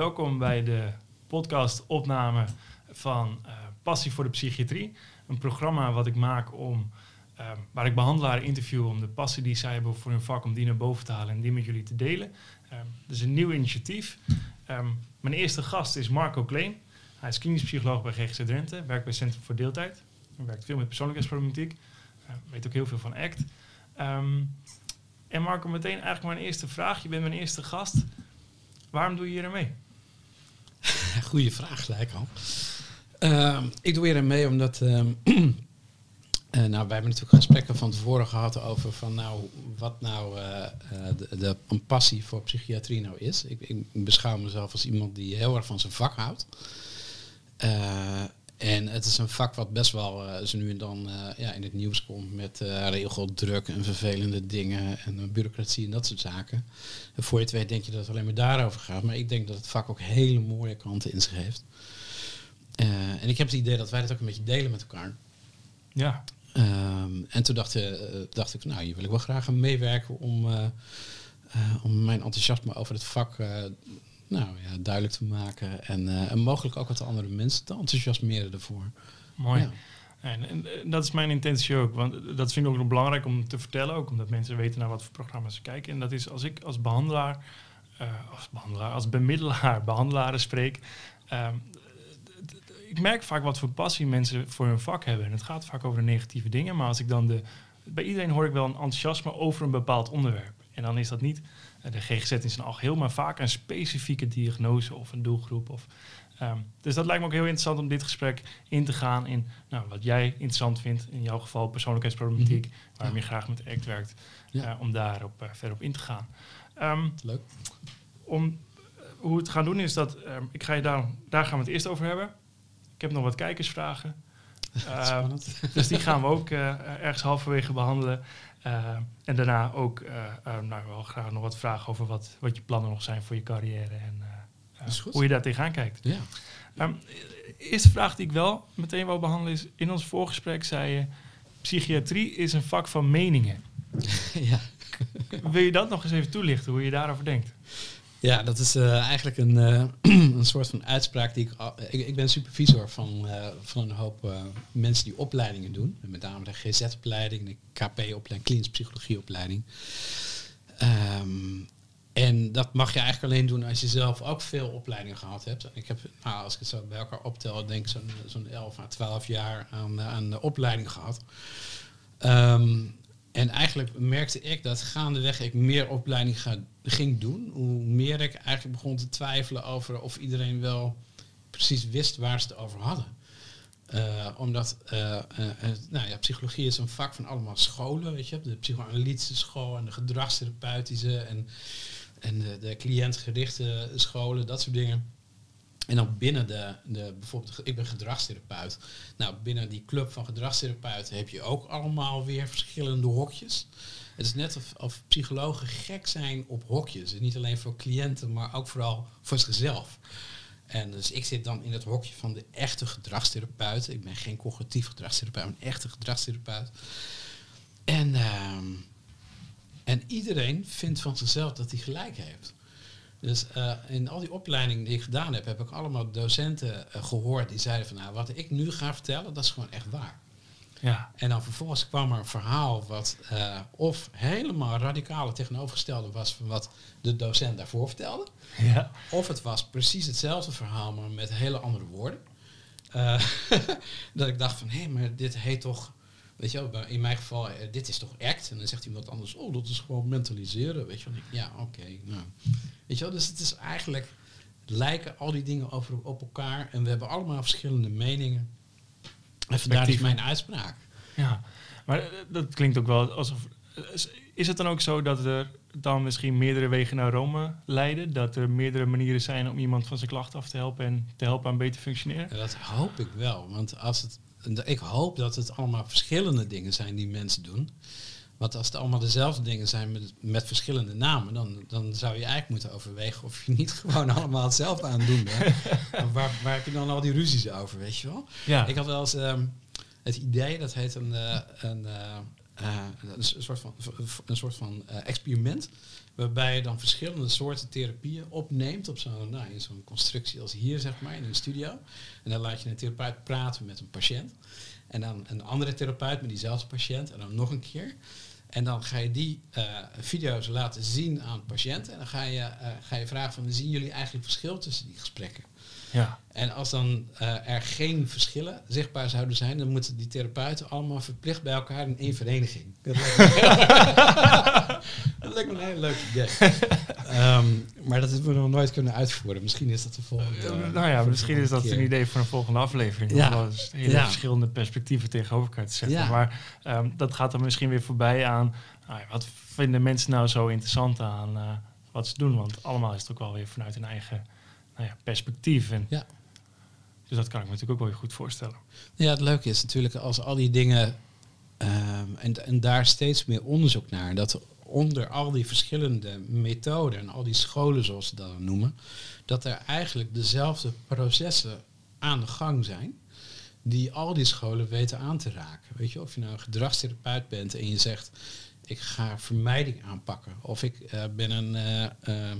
welkom bij de podcast-opname van uh, Passie voor de Psychiatrie. Een programma wat ik maak om, uh, waar ik behandelaren interview om de passie die zij hebben voor hun vak, om die naar boven te halen en die met jullie te delen. Uh, is een nieuw initiatief. Mijn eerste gast is Marco Kleen. Hij is klinisch psycholoog bij GGZ Drenthe, werkt bij Centrum voor Deeltijd. Hij werkt veel met persoonlijkheidsproblematiek, weet ook heel veel van ACT. Um, en Marco, meteen eigenlijk mijn eerste vraag. Je bent mijn eerste gast. Waarom doe je hier mee? Goeie vraag gelijk al. Uh, ik doe aan mee omdat... Uh, nou, wij hebben natuurlijk gesprekken van tevoren gehad over van nou, wat nou uh, de, de, een passie voor psychiatrie nou is. Ik, ik, beschouw mezelf als iemand die heel erg van zijn vak houdt. En het is een vak wat best wel uh, zo nu en dan uh, ja, in het nieuws komt met uh, regeldruk en vervelende dingen en bureaucratie en dat soort zaken. En voor je het weet denk je dat het alleen maar daarover gaat. Maar ik denk dat het vak ook hele mooie kanten in zich heeft. en ik heb het idee dat wij dat ook een beetje delen met elkaar. Ja. Um, en toen dacht, dacht ik, nou hier wil ik wel graag aan meewerken om, om mijn enthousiasme over het vak nou, ja, duidelijk te maken. En, en mogelijk ook wat andere mensen te enthousiasmeren ervoor. Mooi. Ja. En, en, dat is mijn intentie ook. Want dat vind ik ook nog belangrijk om te vertellen. Ook omdat mensen weten naar wat voor programma's ze kijken. En dat is als ik als behandelaar, uh, als behandelaar, als bemiddelaar, behandelaren spreek. Um, ik merk vaak wat voor passie mensen voor hun vak hebben. En het gaat vaak over de negatieve dingen. Maar als ik dan de. Bij iedereen hoor ik wel een enthousiasme over een bepaald onderwerp. En dan is dat niet de GGZ is een algeheel, maar vaak een specifieke diagnose of een doelgroep. Of, um, dus dat lijkt me ook heel interessant om dit gesprek in te gaan in nou, wat jij interessant vindt. In jouw geval persoonlijkheidsproblematiek, mm -hmm. waarom je graag met ACT werkt. Ja. Uh, om daarop uh, verder op in te gaan. Um, Leuk. Om, uh, hoe we het gaan doen is dat, um, ik ga je daar, daar gaan we het eerst over hebben. Ik heb nog wat kijkersvragen. dus die gaan we ook ergens halverwege behandelen. Uh, en daarna ook uh, nou, wel graag nog wat vragen over wat, wat je plannen nog zijn voor je carrière en hoe je daar tegenaan kijkt. Ja. Um, eerste vraag die ik wel meteen wil behandelen is, in ons voorgesprek zei je, psychiatrie is een vak van meningen. ja. Wil je dat nog eens even toelichten, hoe je daarover denkt? Ja, dat is uh, eigenlijk een, uh, een soort van uitspraak die ik, ik... Ik ben supervisor van, uh, van een hoop mensen die opleidingen doen. Met name de GZ-opleiding, de KP-opleiding, klinische psychologieopleiding. Um, en dat mag je eigenlijk alleen doen als je zelf ook veel opleidingen gehad hebt. Ik heb, nou, als ik het zo bij elkaar optel, denk ik zo'n zo'n 11 à 12 jaar aan, aan de opleiding gehad. Um, en eigenlijk merkte ik dat gaandeweg ik meer opleiding ga, ging doen, hoe meer ik eigenlijk begon te twijfelen over of iedereen wel precies wist waar ze het over hadden. Uh, omdat uh, uh, nou ja, psychologie is een vak van allemaal scholen, weet je, de psychoanalytische school en de gedragstherapeutische en, en de, de cliëntgerichte scholen, dat soort dingen. En dan binnen de, de, bijvoorbeeld, ik ben gedragstherapeut. Nou, binnen die club van gedragstherapeuten heb je ook allemaal weer verschillende hokjes. Het is net of, of psychologen gek zijn op hokjes. En niet alleen voor cliënten, maar ook vooral voor zichzelf. En dus ik zit dan in het hokje van de echte gedragstherapeut. Ik ben geen cognitief gedragstherapeut, maar een echte gedragstherapeut. En, uh, en iedereen vindt van zichzelf dat hij gelijk heeft. Dus uh, in al die opleidingen die ik gedaan heb, heb ik allemaal docenten uh, gehoord die zeiden van nou, wat ik nu ga vertellen, dat is gewoon echt waar. Ja. En dan vervolgens kwam er een verhaal wat uh, of helemaal radicale tegenovergestelde was van wat de docent daarvoor vertelde. Ja. Of het was precies hetzelfde verhaal, maar met hele andere woorden. dat ik dacht van hé, hey, maar dit heet toch Weet je wel, in mijn geval, dit is toch act? En dan zegt iemand anders, oh, dat is gewoon mentaliseren. Weet je wel, ja, oké. Okay, nou. Weet je wel, dus het is eigenlijk, lijken al die dingen over, op elkaar. En we hebben allemaal verschillende meningen. En vandaar is mijn uitspraak. Ja, maar dat klinkt ook wel alsof... Is het dan ook zo dat er dan misschien meerdere wegen naar Rome leiden? Dat er meerdere manieren zijn om iemand van zijn klachten af te helpen en te helpen aan beter functioneren? Ja, dat hoop ik wel. Want als het ik hoop dat het allemaal verschillende dingen zijn die mensen doen. Want als het allemaal dezelfde dingen zijn met, met verschillende namen, dan, dan zou je eigenlijk moeten overwegen of je niet gewoon allemaal hetzelfde aan het doen bent. waar, waar heb je dan al die ruzies over, weet je wel? Ja. Ik had wel eens um, het idee, dat heet een, uh, een uh, eh, een soort van, een soort van eh, experiment. Waarbij je dan verschillende soorten therapieën opneemt op zo'n nou, in zo'n constructie als hier, zeg maar, in een studio. En dan laat je een therapeut praten met een patiënt. En dan een andere therapeut met diezelfde patiënt. En dan nog een keer. En dan ga je die uh, video's laten zien aan patiënten. En dan ga je, uh, ga je vragen van, zien jullie eigenlijk verschil tussen die gesprekken? Ja. En als dan uh, er geen verschillen zichtbaar zouden zijn, dan moeten die therapeuten allemaal verplicht bij elkaar in één vereniging. Dat lijkt me, een heel leuk idee. um, maar dat hebben we nog nooit kunnen uitvoeren. Misschien is dat de volgende. Uh, nou ja, misschien is dat keer. een idee voor een volgende aflevering. Ja. Om hele ja. verschillende perspectieven tegenover elkaar te zetten. Ja. Maar um, dat gaat dan misschien weer voorbij aan. Nou ja, wat vinden mensen nou zo interessant aan uh, wat ze doen? Want allemaal is het ook wel weer vanuit hun eigen nou ja, perspectief. En ja. Dus dat kan ik me natuurlijk ook wel goed voorstellen. Ja, het leuke is natuurlijk als al die dingen um, en, en daar steeds meer onderzoek naar, dat onder al die verschillende methoden en al die scholen zoals ze dat noemen, dat er eigenlijk dezelfde processen aan de gang zijn die al die scholen weten aan te raken. Weet je, of je nou een gedragstherapeut bent en je zegt ik ga vermijding aanpakken. Of ik uh, ben een, uh,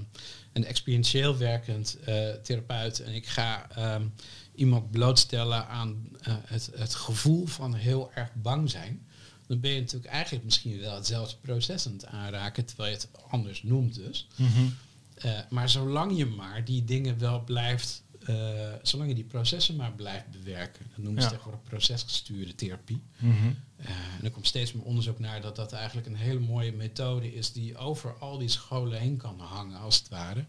een experientieel werkend therapeut en ik ga um, iemand blootstellen aan het, het gevoel van heel erg bang zijn. Dan ben je natuurlijk eigenlijk misschien wel hetzelfde proces aan het aanraken, terwijl je het anders noemt dus. Mm -hmm. maar zolang je maar die dingen wel blijft zolang je die processen maar blijft bewerken, dat noemen ze ja. tegenwoordig procesgestuurde therapie. Mm -hmm. uh, en er komt steeds meer onderzoek naar dat dat eigenlijk een hele mooie methode is die over al die scholen heen kan hangen, als het ware.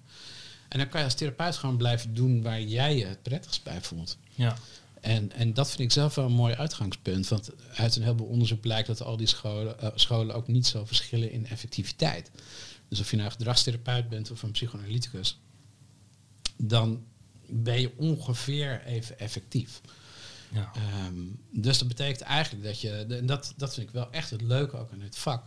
En dan kan je als therapeut gewoon blijven doen waar jij je het prettigst bij voelt. Ja. En, en dat vind ik zelf wel een mooi uitgangspunt. Want uit een heleboel onderzoek blijkt dat al die scholen, uh, scholen ook niet zo verschillen in effectiviteit. Dus of je nou een gedragstherapeut bent of een psychoanalyticus, dan ben je ongeveer even effectief. Ja. Um, dus dat betekent eigenlijk dat je, en dat, dat vind ik wel echt het leuke ook in het vak,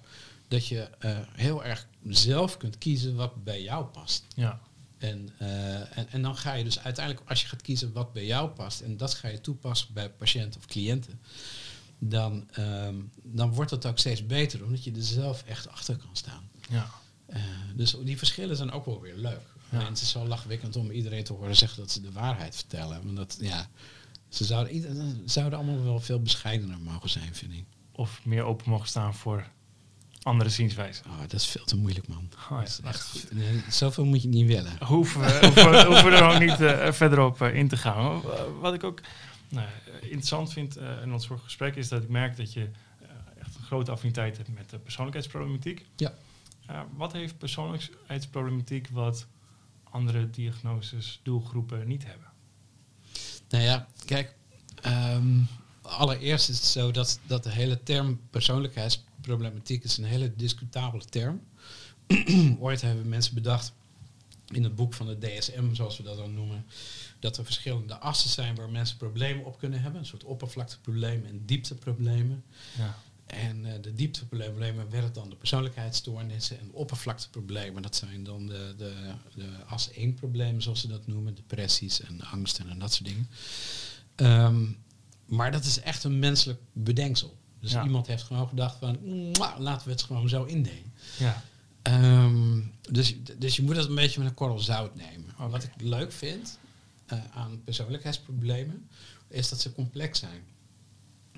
dat je uh, heel erg zelf kunt kiezen wat bij jou past. Ja. En, uh, en, en dan ga je dus uiteindelijk, als je gaat kiezen wat bij jou past, en dat ga je toepassen bij patiënten of cliënten, dan, um, dan wordt het ook steeds beter, omdat je er zelf echt achter kan staan. Ja. Uh, dus die verschillen zijn ook wel weer leuk. Ja. En het is zo lachwekkend om iedereen te horen zeggen dat ze de waarheid vertellen. Want dat, ja, ze zouden, zouden allemaal wel veel bescheidener mogen zijn, vind ik. Of meer open mogen staan voor andere zienswijzen. Oh, dat is veel te moeilijk, man. Oh, dat is echt, zoveel moet je niet willen. Hoeven we, hoeven, we, hoeven we er ook niet uh, verder op uh, in te gaan. Wat ik ook nou, interessant vind uh, in ons vorige gesprek is dat ik merk dat je echt een grote affiniteit hebt met de persoonlijkheidsproblematiek. Ja. wat heeft persoonlijkheidsproblematiek wat andere diagnoses, doelgroepen niet hebben? Nou ja, kijk, um, allereerst is het zo dat, dat de hele term persoonlijkheidsproblematiek is een hele discutabele term. Ooit hebben mensen bedacht in het boek van de DSM, zoals we dat dan noemen, dat er verschillende assen zijn waar mensen problemen op kunnen hebben. Een soort oppervlakteproblemen en diepteproblemen. Ja. En uh, de diepteproblemen werden dan de persoonlijkheidsstoornissen en de oppervlakteproblemen. Dat zijn dan de, de, de as 1 problemen, zoals ze dat noemen. Depressies en angsten en dat soort dingen. Um, maar dat is echt een menselijk bedenksel. Dus ja. iemand heeft gewoon gedacht van, laten we het gewoon zo indelen. Ja. Um, dus, dus je moet dat een beetje met een korrel zout nemen. Okay. Wat ik leuk vind uh, aan persoonlijkheidsproblemen, is dat ze complex zijn.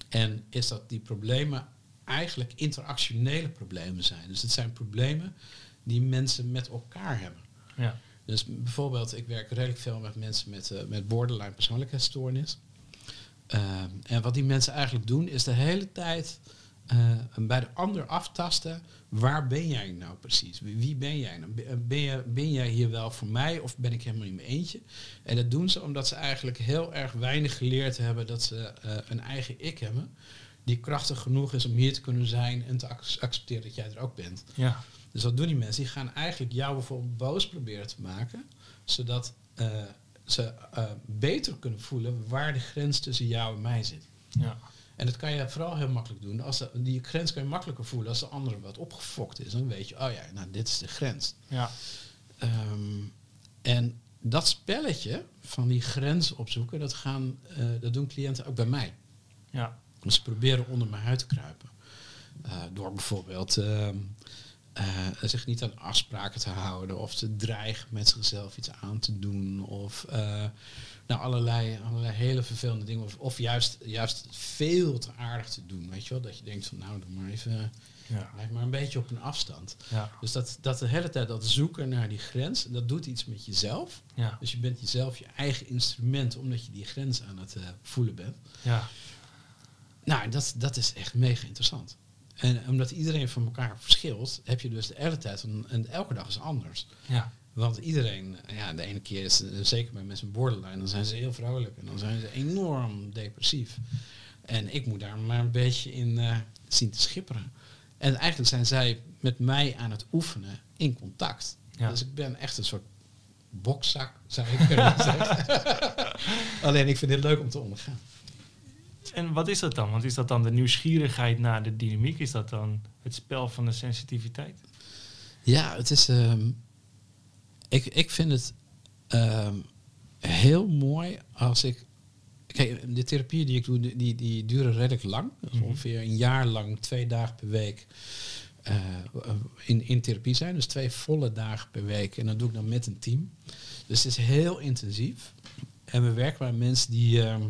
En is dat die problemen eigenlijk interactionele problemen zijn. Dus het zijn problemen die mensen met elkaar hebben. Ja. Dus bijvoorbeeld, ik werk redelijk veel met mensen met, uh, met borderline persoonlijkheidsstoornis. Uh, en wat die mensen eigenlijk doen, is de hele tijd uh, bij de ander aftasten. Waar ben jij nou precies? Wie ben jij nou? Ben, je, ben jij hier wel voor mij of ben ik helemaal niet mijn eentje? En dat doen ze omdat ze eigenlijk heel erg weinig geleerd hebben dat ze uh, een eigen ik hebben. Die krachtig genoeg is om hier te kunnen zijn en te ac accepteren dat jij er ook bent. Ja. Dus wat doen die mensen? Die gaan eigenlijk jou bijvoorbeeld boos proberen te maken. Zodat uh, ze uh, beter kunnen voelen waar de grens tussen jou en mij zit. Ja. En dat kan je vooral heel makkelijk doen. Als de, die grens kan je makkelijker voelen als de andere wat opgefokt is. Dan weet je, oh ja, nou dit is de grens. Ja. Um, en dat spelletje van die grens opzoeken, dat, gaan, uh, dat doen cliënten ook bij mij. Ja. Dus ze proberen onder mijn huid te kruipen. Eh, door bijvoorbeeld ehm, eh, zich niet aan afspraken te houden of te dreigen met zichzelf iets aan te doen of eh, nou, allerlei, allerlei hele vervelende dingen of, of juist, juist veel te aardig te doen. Weet je wel? Dat je denkt van nou, doe maar even, Ja. blijf maar een beetje op een afstand. Ja. Dus dat, dat de hele tijd dat zoeken naar die grens, dat doet iets met jezelf. Ja. Dus je bent jezelf je eigen instrument omdat je die grens aan het voelen bent. Ja. Nou, dat, dat is echt mega interessant. En omdat iedereen van elkaar verschilt, heb je dus de hele tijd, een, en elke dag is anders. Ja. Want iedereen, ja, de ene keer is, eh, zeker bij mensen borderline, dan zijn ze heel vrolijk en dan zijn ze enorm depressief. En ik moet daar maar een beetje in eh, zien te schipperen. En eigenlijk zijn zij met mij aan het oefenen in contact. Ja. Dus ik ben echt een soort bokzak, zou ik kunnen zeggen. Alleen ik vind dit leuk om te ondergaan. En wat is dat dan? Want is dat dan de nieuwsgierigheid naar de dynamiek? Is dat dan het spel van de sensitiviteit? Ja, het is. ehm, ik, ik vind het ehm, heel mooi als ik. Kijk, de therapieën die ik doe, die, die duren redelijk lang. Mhm. ongeveer een jaar lang, twee dagen per week. eh, in, in therapie zijn. Dus twee volle dagen per week. En dat doe ik dan met een team. Dus het is heel intensief. En we werken met mensen die, ehm,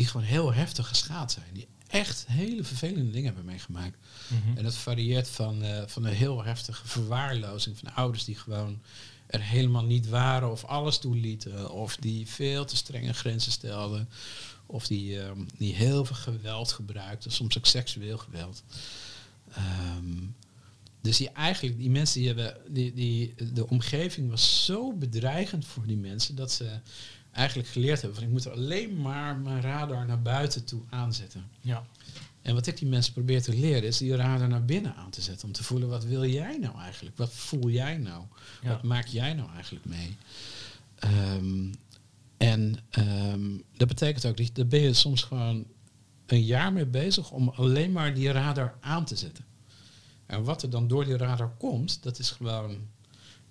die gewoon heel heftig geschaad zijn. Die echt hele vervelende dingen hebben meegemaakt. Mhm. En dat varieert van, eh, van een heel heftige verwaarlozing van ouders die gewoon er helemaal niet waren of alles toelieten. Of die veel te strenge grenzen stelden. Of die, ehm, die heel veel geweld gebruikten, soms ook seksueel geweld. Ehm, dus die eigenlijk, die mensen die hebben, die, die, de omgeving was zo bedreigend voor die mensen dat ze eigenlijk geleerd hebben van ik moet er alleen maar mijn radar naar buiten toe aanzetten. Ja. En wat ik die mensen probeer te leren is die radar naar binnen aan te zetten. Om te voelen wat wil jij nou eigenlijk? Wat voel jij nou? Ja. Wat maak jij nou eigenlijk mee? Ehm, en ehm, dat betekent ook, dat daar ben je soms gewoon een jaar mee bezig om alleen maar die radar aan te zetten. En wat er dan door die radar komt, dat is gewoon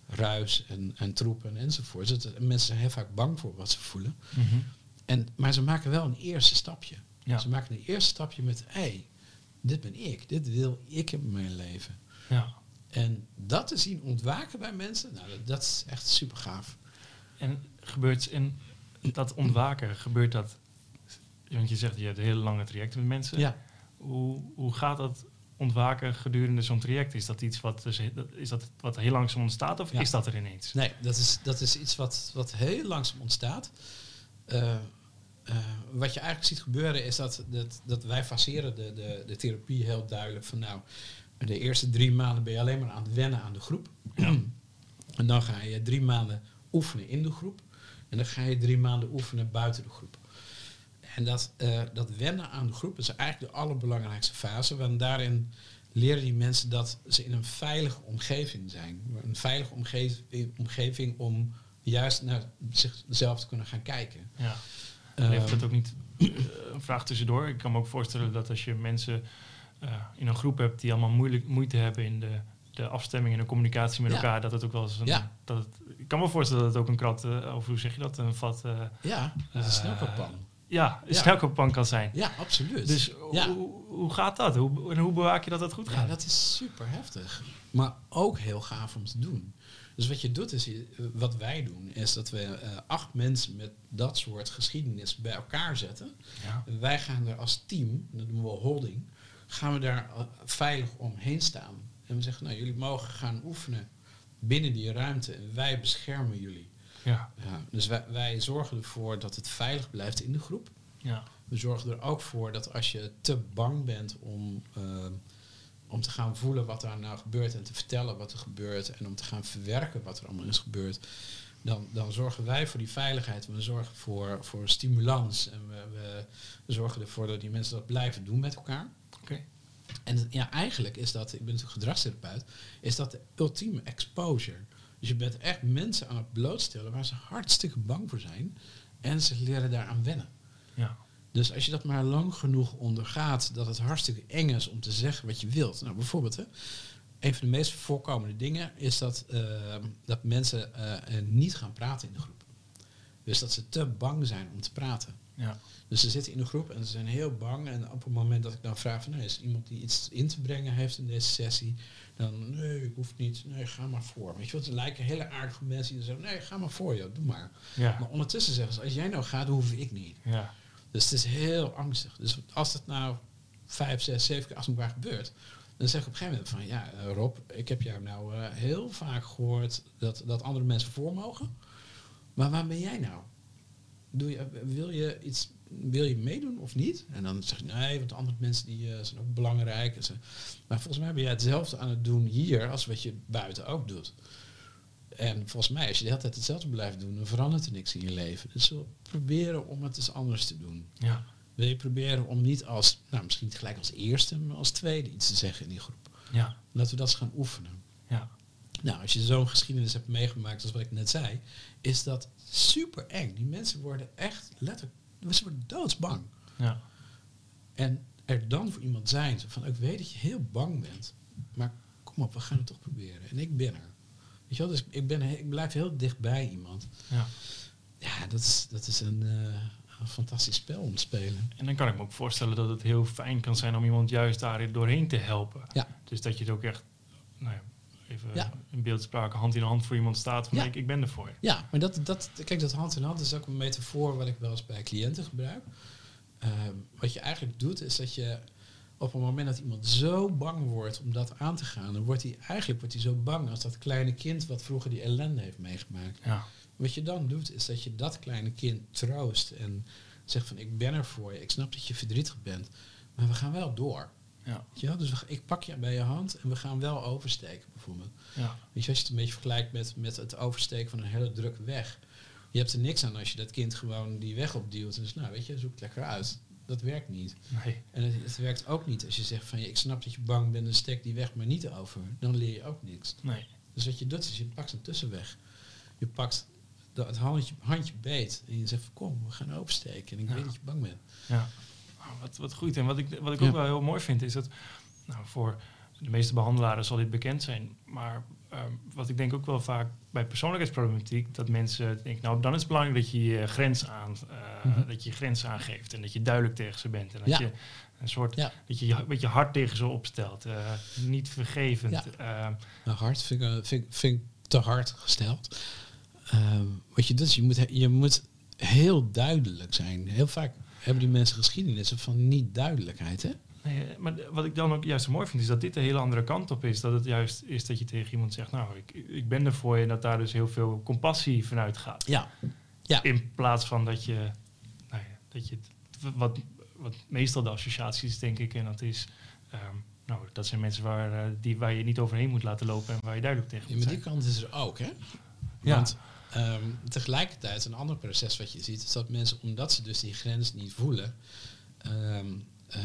ruis en, en troepen enzovoort. Het- mensen zijn heel vaak bang voor wat ze voelen. Mhm. En, maar ze maken wel een eerste stapje. Ja. Ze maken een eerste stapje met, hé, hey, dit ben ik, dit wil ik in mijn leven. ja. En dat te zien ontwaken bij mensen, nou, dat, dat is echt super gaaf. En gebeurt in dat ontwaken, gebeurt dat... Want je zegt, je hebt hele lange trajecten met mensen. Ja. Hoe, hoe gaat dat ontwaken gedurende zo'n traject? Is dat iets wat, dus, is dat wat heel langzaam ontstaat of Ja. is dat er ineens? Nee, dat is, dat is iets wat, wat heel langzaam ontstaat. Eh, eh, wat je eigenlijk ziet gebeuren is dat, dat, dat wij faseren de, de, de therapie heel duidelijk van nou, de eerste drie maanden ben je alleen maar aan het wennen aan de groep. En dan ga je drie maanden oefenen in de groep. En dan ga je drie maanden oefenen buiten de groep. En dat, eh, dat wennen aan de groep is eigenlijk de allerbelangrijkste fase. Want daarin leren die mensen dat ze in een veilige omgeving zijn. Een veilige omgeving, omgeving om juist naar zichzelf te kunnen gaan kijken. Ja. En heeft Ehm, dat ook niet... eh, een vraag tussendoor. Ik kan me ook voorstellen dat als je mensen eh, in een groep hebt die allemaal moeilijk, moeite hebben in de, de afstemming en de communicatie met Ja. elkaar, dat het ook wel eens een... Ja. Dat het, ik kan me voorstellen dat het ook een krat, eh, of hoe zeg je dat, een vat... ja, dat is een snelkooppan. Ja, een Ja. snelkooppan kan zijn. Ja, absoluut. Dus Ja. hoe, hoe gaat dat? Hoe, en hoe bewaak je dat het goed Ja, gaat? dat is super heftig. Maar ook heel gaaf om te doen. Dus wat je doet is, je- wat wij doen, is dat we eh, acht mensen met dat soort geschiedenis bij elkaar zetten. Ja. En wij gaan er als team, dat noemen we holding, gaan we daar eh, veilig omheen staan. En we zeggen, nou jullie mogen gaan oefenen binnen die ruimte en wij beschermen jullie. Ja. Ja, dus wij, wij zorgen ervoor dat het veilig blijft in de groep. Ja. We zorgen er ook voor dat als je te bang bent om, eh, om te gaan voelen wat er nou gebeurt en te vertellen wat er gebeurt en om te gaan verwerken wat er allemaal is gebeurd, dan, dan zorgen wij voor die veiligheid. We zorgen voor, voor stimulans en we, we, we zorgen ervoor dat die mensen dat blijven doen met elkaar. Oké. En ja, eigenlijk is dat, ik ben natuurlijk gedragstherapeut, is dat de ultieme exposure. Dus je bent echt mensen aan het blootstellen waar ze hartstikke bang voor zijn en ze leren daaraan wennen. Ja. Dus als je dat maar lang genoeg ondergaat, dat het hartstikke eng is om te zeggen wat je wilt. Nou, bijvoorbeeld, hè, een van de meest voorkomende dingen is dat, eh, dat mensen eh, niet gaan praten in de groep. Dus dat ze te bang zijn om te praten. Ja. Dus ze zitten in een groep en ze zijn heel bang. En op het moment dat ik dan vraag van, nou, is iemand die iets in te brengen heeft in deze sessie? Dan, nee, ik hoef niet. Nee, ga maar voor. Weet je wat, er lijken hele aardige mensen die zeggen, nee, ga maar voor, joh, doe maar. Ja. Maar ondertussen zeggen ze, als jij nou gaat, hoef ik niet. Ja. Dus het is heel angstig. Dus als het nou vijf, zes, zeven keer achter elkaar gebeurt, dan zeg ik op een gegeven moment van, ja, eh, Rob, ik heb jou nou eh, heel vaak gehoord dat, dat andere mensen voor mogen. Maar waar ben jij nou? Doe je, wil je iets, wil je meedoen of niet? En dan zeg je, nee, want de andere mensen die eh, zijn ook belangrijk. En ze, maar volgens mij ben jij hetzelfde aan het doen hier als wat je buiten ook doet. En volgens mij, als je de hele tijd hetzelfde blijft doen, dan verandert er niks in je leven. Dus we proberen om het eens anders te doen. Ja. Wil je proberen om niet als, nou misschien niet gelijk als eerste, maar als tweede iets te zeggen in die groep. Ja. Laten we dat eens gaan oefenen. Ja. Nou, als je zo'n geschiedenis hebt meegemaakt, als wat ik net zei, is dat super eng. Die mensen worden echt letterlijk, ze worden doodsbang. Ja. En er dan voor iemand zijn, van ik weet dat je heel bang bent, maar kom op, we gaan het toch proberen. En ik ben er. Weet je wel, dus ik, ben, ik blijf heel dicht bij iemand. Ja. Ja, dat is, dat is een, eh, een fantastisch spel om te spelen. En dan kan ik me ook voorstellen dat het heel fijn kan zijn om iemand juist daar doorheen te helpen. Ja. Dus dat je het ook echt, nou ja, even Ja. in beeldspraak, hand in hand voor iemand staat van Ja. ik, ik ben er voor je. Ja, maar dat, dat, kijk, dat hand in hand is ook een metafoor wat ik wel eens bij cliënten gebruik. Ehm, wat je eigenlijk doet, is dat je op het moment dat iemand zo bang wordt om dat aan te gaan, dan wordt hij eigenlijk wordt hij zo bang als dat kleine kind wat vroeger die ellende heeft meegemaakt. Ja. Wat je dan doet, is dat je dat kleine kind troost en zegt van ik ben er voor je, ik snap dat je verdrietig bent, maar we gaan wel door. Ja. Weet je wel? Dus ik pak je bij je hand en we gaan wel oversteken bijvoorbeeld. Ja. Weet je, als je het een beetje vergelijkt met, met het oversteken van een hele drukke weg. Je hebt er niks aan als je dat kind gewoon die weg opduwt. En dus, nou weet je, zoek het lekker uit. Dat werkt niet. Nee. En het, het werkt ook niet als je zegt van, ik snap dat je bang bent, dan steek die weg maar niet over. Dan leer je ook niks. Nee. Dus wat je doet, is je pakt een tussenweg. Je pakt de- het handje, handje beet en je zegt van, kom, we gaan oversteken. En ik Ja. weet dat je bang bent. Ja. Wat, wat goed. En wat ik, wat ik Ja. ook wel heel mooi vind is dat, nou, voor de meeste behandelaren zal dit bekend zijn. Maar ehm, wat ik denk ook wel vaak bij persoonlijkheidsproblematiek, dat mensen denken, nou dan is het belangrijk dat je je grens aan, Mhm. dat je je grens aangeeft en dat je duidelijk tegen ze bent. En dat Ja. je een soort, Ja. dat je met je hart tegen ze opstelt. eh, niet vergevend. Ja. Ehm, Nou, hard vind ik, vind, vind ik te hard gesteld. Ehm, wat je doet, is je moet, je moet heel duidelijk zijn. Heel vaak hebben die mensen geschiedenissen van niet duidelijkheid. Hè? Nee, maar d- wat ik dan ook juist zo mooi vind, is dat dit de hele andere kant op is. Dat het juist is dat je tegen iemand zegt, nou, ik, ik ben er voor je. En dat daar dus heel veel compassie vanuit gaat. Ja. Ja. In plaats van dat je, nou ja, dat je wat, wat meestal de associatie is, denk ik. En dat is, ehm, nou, dat zijn mensen waar, eh, die, waar je niet overheen moet laten lopen. En waar je duidelijk tegen Ja, moet maar die kant is er ook. Hè? Ja. Want ehm, tegelijkertijd, een ander proces wat je ziet, is dat mensen, omdat ze dus die grens niet voelen, ehm, eh,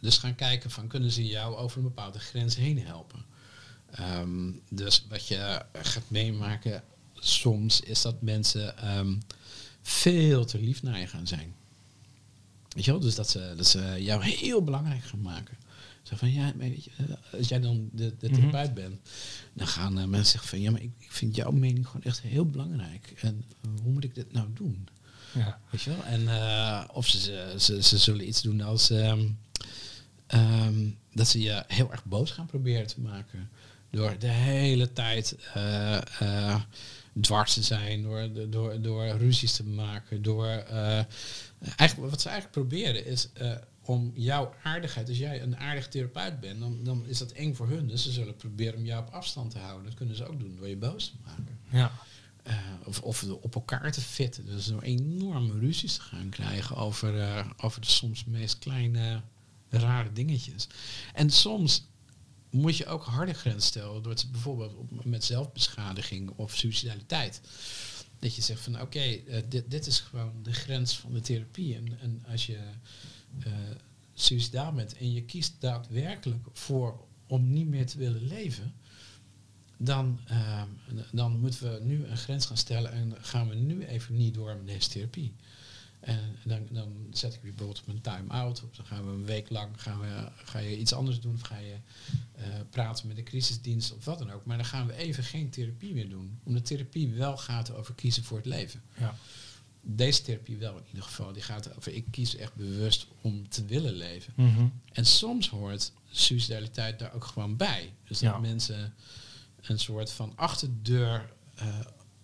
dus gaan kijken van kunnen ze jou over een bepaalde grens heen helpen. Ehm, dus wat je gaat meemaken soms is dat mensen veel te lief naar je gaan zijn. Weet je wel? Dus dat ze, dat ze jou heel belangrijk gaan maken. Zo van, ja, maar weet je, eh, als jij dan de, de Mhm. therapeut bent, dan gaan eh, mensen zeggen van, ja, maar ik, ik vind jouw mening gewoon echt heel belangrijk. En eh, hoe moet ik dit nou doen? Ja. Weet je wel? En of ze, ze, ze, ze zullen iets doen als ehm, ehm, dat ze je heel erg boos gaan proberen te maken. Door de hele tijd dwars te zijn, door, door, door ruzies te maken. Door, eigenlijk, wat ze eigenlijk proberen is om jouw aardigheid, als jij een aardig therapeut bent, dan, dan is dat eng voor hun. Dus ze zullen proberen om jou op afstand te houden. Dat kunnen ze ook doen door je boos te maken. Ja. Eh, of, of op elkaar te fitten. Dus door enorme ruzies te gaan krijgen over, eh, over de soms meest kleine rare dingetjes. En soms moet je ook harde grens stellen door bijvoorbeeld op, met zelfbeschadiging of suicidaliteit. Dat je zegt van oké, eh, dit, dit is gewoon de grens van de therapie. En, en als je eh suicidaal bent en je kiest daadwerkelijk voor om niet meer te willen leven, dan, ehm, dan moeten we nu een grens gaan stellen en gaan we nu even niet door met deze therapie. En dan, dan zet ik je bijvoorbeeld op een time-out. Of dan gaan we een week lang gaan we, ga je iets anders doen. Of ga je eh, praten met de crisisdienst of wat dan ook. Maar dan gaan we even geen therapie meer doen. Omdat therapie wel gaat over kiezen voor het leven. Ja. Deze therapie wel in ieder geval. Die gaat over, ik kies echt bewust om te willen leven. Mhm. En soms hoort suicidaliteit daar ook gewoon bij. Dus dat Ja. mensen een soort van achterdeur eh,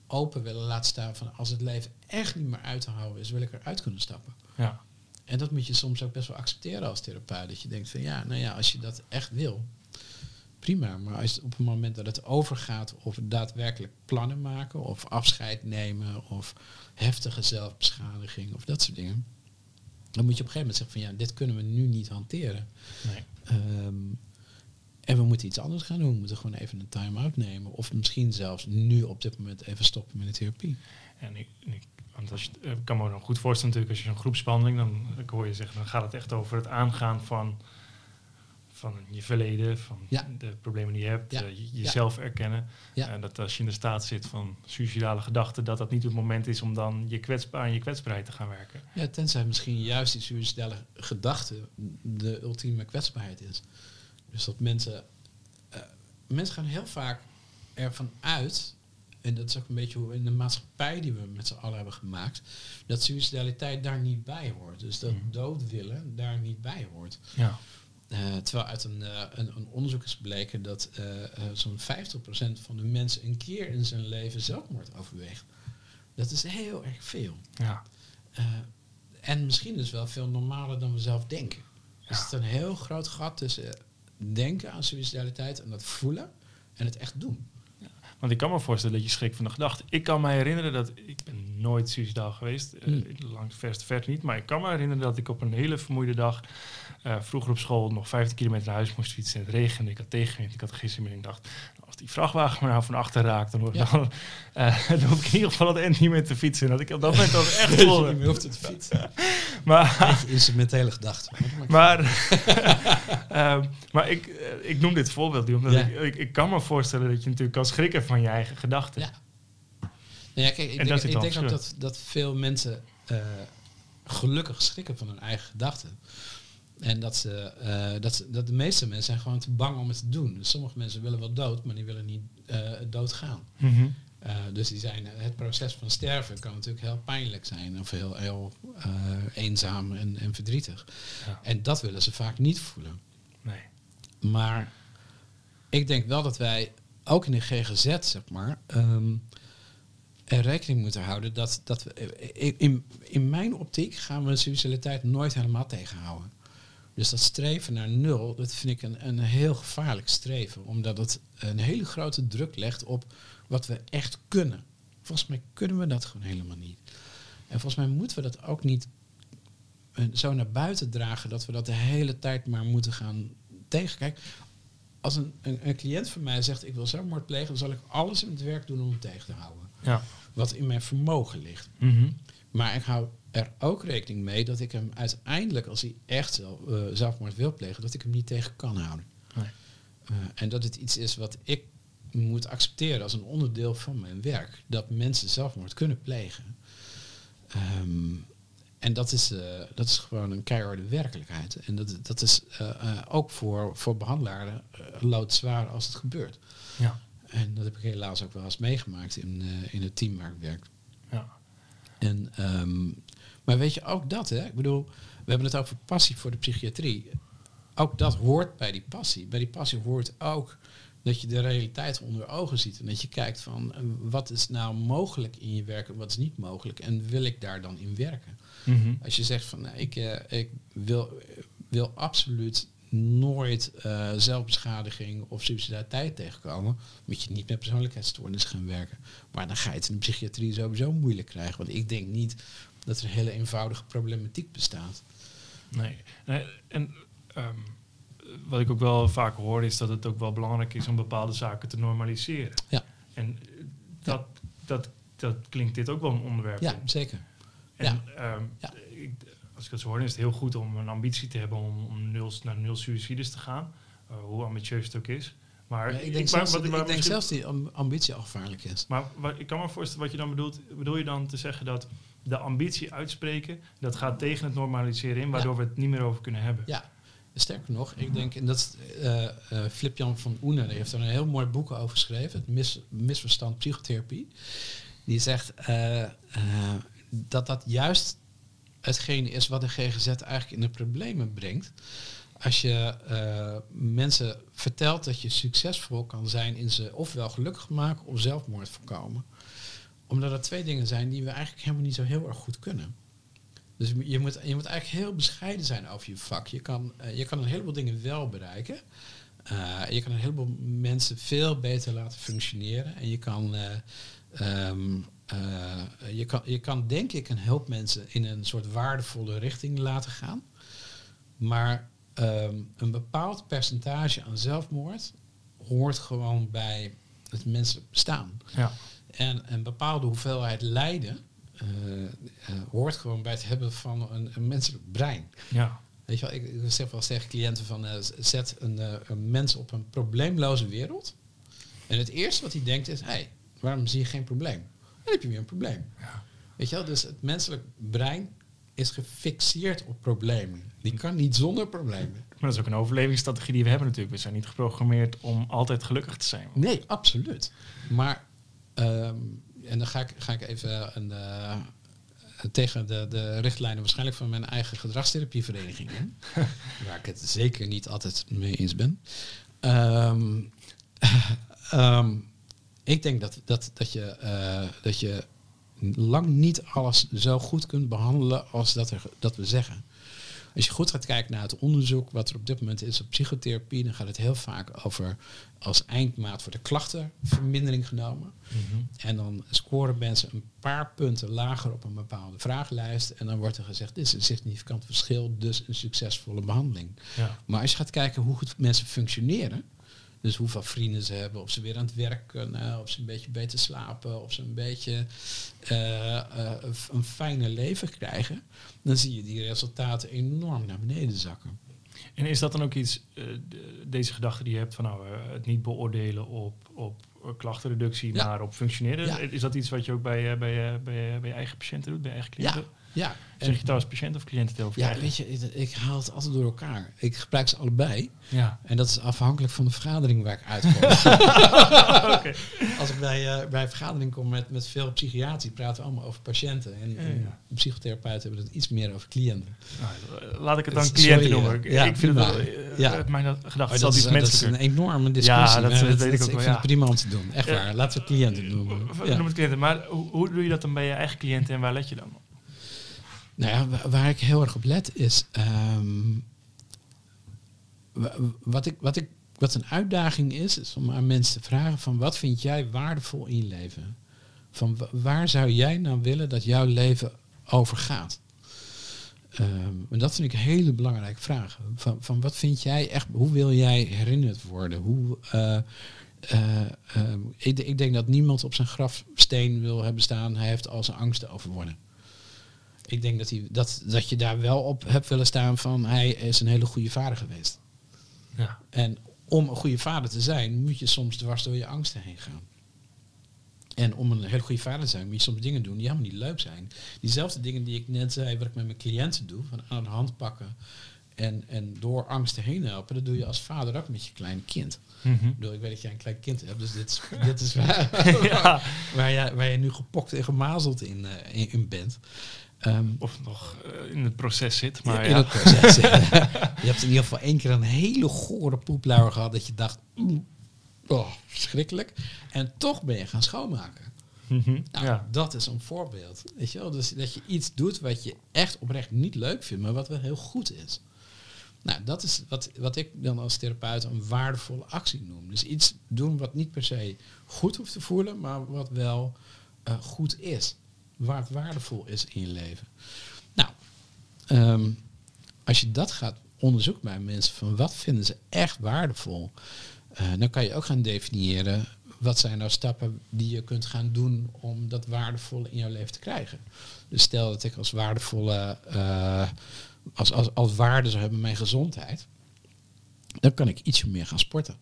open willen laten staan van als het leven echt niet meer uit te houden is, wil ik eruit kunnen stappen. Ja. En dat moet je soms ook best wel accepteren als therapeut. Dat je denkt van ja, nou ja, als je dat echt wil, prima. Maar als op het moment dat het overgaat op daadwerkelijk plannen maken of afscheid nemen of heftige zelfbeschadiging of dat soort dingen. Dan moet je op een gegeven moment zeggen van ja, dit kunnen we nu niet hanteren. Nee. Ehm, en we moeten iets anders gaan doen. We moeten gewoon even een time-out nemen. Of misschien zelfs nu op dit moment even stoppen met de therapie. En ik, ik, want als je, eh, ik kan me dan goed voorstellen natuurlijk, als je zo'n groepsbehandeling, dan ik hoor je zeggen, dan gaat het echt over het aangaan van, van je verleden, van Ja. de problemen die je hebt, Ja. eh, je- Ja. jezelf erkennen. Ja. En dat als je in de staat zit van suicidale gedachten, dat dat niet het moment is om dan je kwetsbaar, aan je kwetsbaarheid te gaan werken. Ja, tenzij misschien juist die suicidale gedachte de ultieme kwetsbaarheid is. Dus dat mensen... eh, mensen gaan heel vaak ervan uit... En dat is ook een beetje hoe in de maatschappij die we met z'n allen hebben gemaakt... dat suicidaliteit daar niet bij hoort. Dus dat Mhm. dood willen daar niet bij hoort. Ja. Eh, terwijl uit een, eh, een, een onderzoek is gebleken dat eh, zo'n 50% van de mensen een keer in zijn leven zelfmoord overweegt. Dat is heel erg veel. Ja. En misschien is wel veel normaler dan we zelf denken. Ja. Er zit een heel groot gat tussen denken aan suicidaliteit en dat voelen en het echt doen. Want ik kan me voorstellen dat je schrikt van de gedachte. Ik kan me herinneren dat ik ben nooit suicidaal geweest, eh, Hmm. langs verte niet, maar ik kan me herinneren dat ik op een hele vermoeide dag eh, vroeger op school nog 15 kilometer naar huis moest fietsen. en Het regende, ik had tegenwind, ik had. Ik dacht, als die vrachtwagen me nou van achter raakt, dan, Ja. dan, dan hoef ik in ieder geval het eind niet meer te fietsen. En dat ik op dat moment ook echt Dat je vol. niet meer hoeft te fietsen. Maar, Instrumentele gedachte. maar, ehm, maar ik, eh, ik noem dit voorbeeld nu, omdat Ja. ik, ik, ik kan me voorstellen dat je natuurlijk kan schrikken van je eigen gedachten. Ja. Nou ja, kijk, ik En denk, ik denk ook dat, dat veel mensen eh, gelukkig schrikken van hun eigen gedachten. En dat, ze, eh, dat, ze, dat de meeste mensen zijn gewoon te bang om het te doen. Dus sommige mensen willen wel dood, maar die willen niet eh doodgaan. Mhm. Eh, dus die zijn, het proces van sterven kan natuurlijk heel pijnlijk zijn. Of heel, heel eenzaam en, en verdrietig. Ja. En dat willen ze vaak niet voelen. Nee. Maar ik denk wel dat wij, ook in de GGZ, zeg maar, ehm, er rekening moeten houden dat, dat we, in, in mijn optiek gaan we suicidaliteit nooit helemaal tegenhouden. Dus dat streven naar nul, dat vind ik een, een heel gevaarlijk streven. Omdat het een hele grote druk legt op wat we echt kunnen. Volgens mij kunnen we dat gewoon helemaal niet. En volgens mij moeten we dat ook niet eh, zo naar buiten dragen dat we dat de hele tijd maar moeten gaan tegenkijken. Als een, een, een cliënt van mij zegt ik wil zelfmoord plegen, dan zal ik alles in het werk doen om hem tegen te houden. Ja. Wat in mijn vermogen ligt. Mhm. Maar ik hou er ook rekening mee dat ik hem uiteindelijk, als hij echt zelf, eh, zelfmoord wil plegen, dat ik hem niet tegen kan houden. Nee. Eh, en dat het iets is wat ik moet accepteren als een onderdeel van mijn werk. Dat mensen zelfmoord kunnen plegen. Ehm, en dat is, eh, dat is gewoon een keiharde werkelijkheid. En dat, dat is ook voor, voor behandelaren eh, loodzwaar als het gebeurt. Ja. En dat heb ik helaas ook wel eens meegemaakt in, in het team waar ik werk. Ja. En, ehm, maar weet je, ook dat, hè? Ik bedoel, we hebben het over passie voor de psychiatrie. Ook dat hoort bij die passie. Bij die passie hoort ook dat je de realiteit onder ogen ziet. En dat je kijkt van, eh, wat is nou mogelijk in je werk en wat is niet mogelijk. En wil ik daar dan in werken? Mhm. Als je zegt van, nou, ik, eh, ik wil, wil absoluut nooit eh, zelfbeschadiging of suicidaliteit tegenkomen, moet je niet met persoonlijkheidsstoornis gaan werken. Maar dan ga je het in de psychiatrie sowieso moeilijk krijgen. Want ik denk niet dat er een hele eenvoudige problematiek bestaat. Nee. En ehm, wat ik ook wel vaak hoor is dat het ook wel belangrijk is om bepaalde zaken te normaliseren. Ja. En dat, dat, dat klinkt dit ook wel een onderwerp. Ja, in. zeker. En, Ja. ehm, Ja. ik, als ik het zo hoor, is het heel goed om een ambitie te hebben om, om nul, naar nul suicides te gaan. Eh, hoe ambitieus het ook is. Maar Ja, ik denk, maar zelfs, ik maar denk zelfs die am- ambitie al gevaarlijk is. Maar ik kan me voorstellen wat je dan bedoelt. Bedoel je dan te zeggen dat de ambitie uitspreken, dat gaat tegen het normaliseren in, waardoor we het niet meer over kunnen hebben? Ja, sterker nog, ik denk, en dat eh eh, Flip-Jan van Oenen, die heeft er een heel mooi boek over geschreven, het mis, misverstand psychotherapie. Die zegt, eh, dat dat juist hetgene is wat de GGZ eigenlijk in de problemen brengt. Als je mensen vertelt dat je succesvol kan zijn in ze ofwel gelukkig maken of zelfmoord voorkomen. Omdat er twee dingen zijn die we eigenlijk helemaal niet zo heel erg goed kunnen. Dus je moet, je moet eigenlijk heel bescheiden zijn over je vak. Je kan, eh, je kan een heleboel dingen wel bereiken. Uh, je kan een heleboel mensen veel beter laten functioneren. En je kan, ehm, je kan, je kan denk ik een hoop mensen in een soort waardevolle richting laten gaan. Maar Ehm, een bepaald percentage aan zelfmoord hoort gewoon bij het menselijk bestaan. Ja. En een bepaalde hoeveelheid lijden uh, uh, hoort gewoon bij het hebben van een, een menselijk brein. Ja. Weet je wel, ik, ik zeg wel tegen cliënten van uh, zet een, een, mens op een probleemloze wereld. En het eerste wat hij denkt is, hé, hey, waarom zie je geen probleem? Dan heb je weer een probleem. Ja. Weet je wel, dus het menselijk brein is gefixeerd op problemen. Die kan niet zonder problemen. Maar dat is ook een overlevingsstrategie die we hebben natuurlijk. We zijn niet geprogrammeerd om altijd gelukkig te zijn. Nee, absoluut. Maar, ehm, en dan ga ik, ga ik even een, uh, tegen de, de richtlijnen waarschijnlijk van mijn eigen gedragstherapievereniging in. waar ik het zeker niet altijd mee eens ben. Um, um, ik denk dat, dat, dat, je, uh, dat je lang niet alles zo goed kunt behandelen als dat, er, dat we zeggen. Als je goed gaat kijken naar het onderzoek wat er op dit moment is op psychotherapie, dan gaat het heel vaak over als eindmaat voor de klachtenvermindering genomen. Mhm. En dan scoren mensen een paar punten lager op een bepaalde vragenlijst. En dan wordt er gezegd, dit is een significant verschil, dus een succesvolle behandeling. Ja. Maar als je gaat kijken hoe goed mensen functioneren, dus hoeveel vrienden ze hebben, of ze weer aan het werk kunnen, of ze een beetje beter slapen, of ze een beetje uh, uh, een fijne leven krijgen, dan zie je die resultaten enorm naar beneden zakken. En is dat dan ook iets, uh, deze gedachte die je hebt van nou, het niet beoordelen op, op klachtenreductie, maar op functioneren? Is dat iets wat je ook bij, bij, bij, bij je eigen patiënten doet, bij je eigen cliënten? Ja. Ja. Zeg je trouwens patiënt of cliënt over? Ja, weet je, ik haal het altijd door elkaar. Ik gebruik ze allebei. Ja. En dat is afhankelijk van de vergadering waar ik uitkom. okay. Als ik bij, uh, bij een vergadering kom met, met veel psychiatrie, praten we allemaal over patiënten. En, ja, psychotherapeuten hebben het iets meer over cliënten. Nou, laat ik het dan dus, cliënten noemen. Ja, ik vind het wel, uh, ja. mijn gedachte is dat, is, dat is een enorme discussie. Ja, dat, dat weet ik ook wel. Ik vind het prima om te doen. Echt waar. Laten we cliënten noemen. Noem het cliënten. Maar hoe, hoe doe je dat dan bij je eigen cliënten en waar let je dan op? Nou ja, waar ik heel erg op let is. Ehm, wat, ik, wat, ik, wat een uitdaging is, is om aan mensen te vragen: van wat vind jij waardevol in je leven? Van waar zou jij nou willen dat jouw leven over gaat? Um, en dat vind ik een hele belangrijke vraag. Van, van wat vind jij echt, hoe wil jij herinnerd worden? Hoe, uh, uh, ik, ik, denk dat niemand op zijn grafsteen wil hebben staan, hij heeft al zijn angsten overwonnen ik denk dat, hij, dat, dat je daar wel op hebt willen staan van hij is een hele goede vader geweest. Ja. En om een goede vader te zijn, moet je soms dwars door je angsten heen gaan. En om een hele goede vader te zijn, moet je soms dingen doen die helemaal niet leuk zijn. Diezelfde dingen die ik net zei, wat ik met mijn cliënten doe, van aan de hand pakken en, en door angsten heen helpen, dat doe je als vader ook met je kleine kind. Mm -hmm. ik, bedoel, ik weet dat jij een klein kind hebt, dus dit is, dit is waar, ja. waar, jij, waar je nu gepokt en gemazeld in, uh, in, in bent. Um, of nog uh, in het proces zit. Maar in ja. het proces zit. je hebt in ieder geval één keer een hele gore poeplauwer gehad dat je dacht, oh, verschrikkelijk. En toch ben je gaan schoonmaken. Mm -hmm, nou, ja. Dat is een voorbeeld. Weet je wel? Dus dat je iets doet wat je echt oprecht niet leuk vindt, maar wat wel heel goed is. Nou, dat is wat, wat ik dan als therapeut een waardevolle actie noem. Dus iets doen wat niet per se goed hoeft te voelen, maar wat wel uh, goed is waar het waardevol is in je leven. Nou, um, als je dat gaat onderzoeken bij mensen, van wat vinden ze echt waardevol, uh, dan kan je ook gaan definiëren wat zijn nou stappen die je kunt gaan doen om dat waardevolle in jouw leven te krijgen. Dus stel dat ik als waardevolle, uh, als, als, als waarde zou hebben mijn gezondheid, dan kan ik ietsje meer gaan sporten.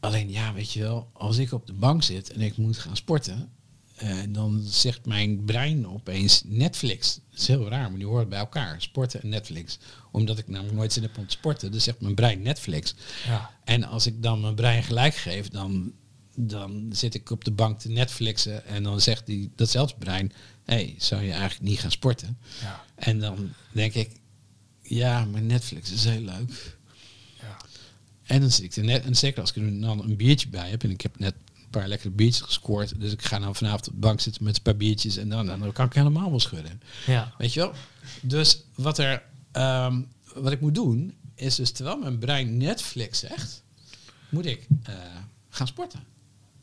Alleen ja, weet je wel, als ik op de bank zit en ik moet gaan sporten, en eh, dan zegt mijn brein opeens Netflix. Dat is heel raar, maar die horen bij elkaar. Sporten en Netflix. Omdat ik namelijk nooit zin heb om te sporten. Dus zegt mijn brein Netflix. Ja. En als ik dan mijn brein gelijk geef, dan, dan zit ik op de bank te Netflixen. En dan zegt die, datzelfde brein, hé, hey, zou je eigenlijk niet gaan sporten? Ja. En dan denk ik, ja, maar Netflix is heel leuk. Ja. En dan zit ik er net, en zeker als ik er dan een biertje bij heb, en ik heb net paar lekkere biertjes gescoord, dus ik ga dan vanavond op de bank zitten met een paar biertjes en dan, dan kan ik helemaal wel schudden. Ja. Weet je wel? Dus wat, er, ehm, wat ik moet doen, is dus terwijl mijn brein Netflix zegt, moet ik eh, gaan sporten.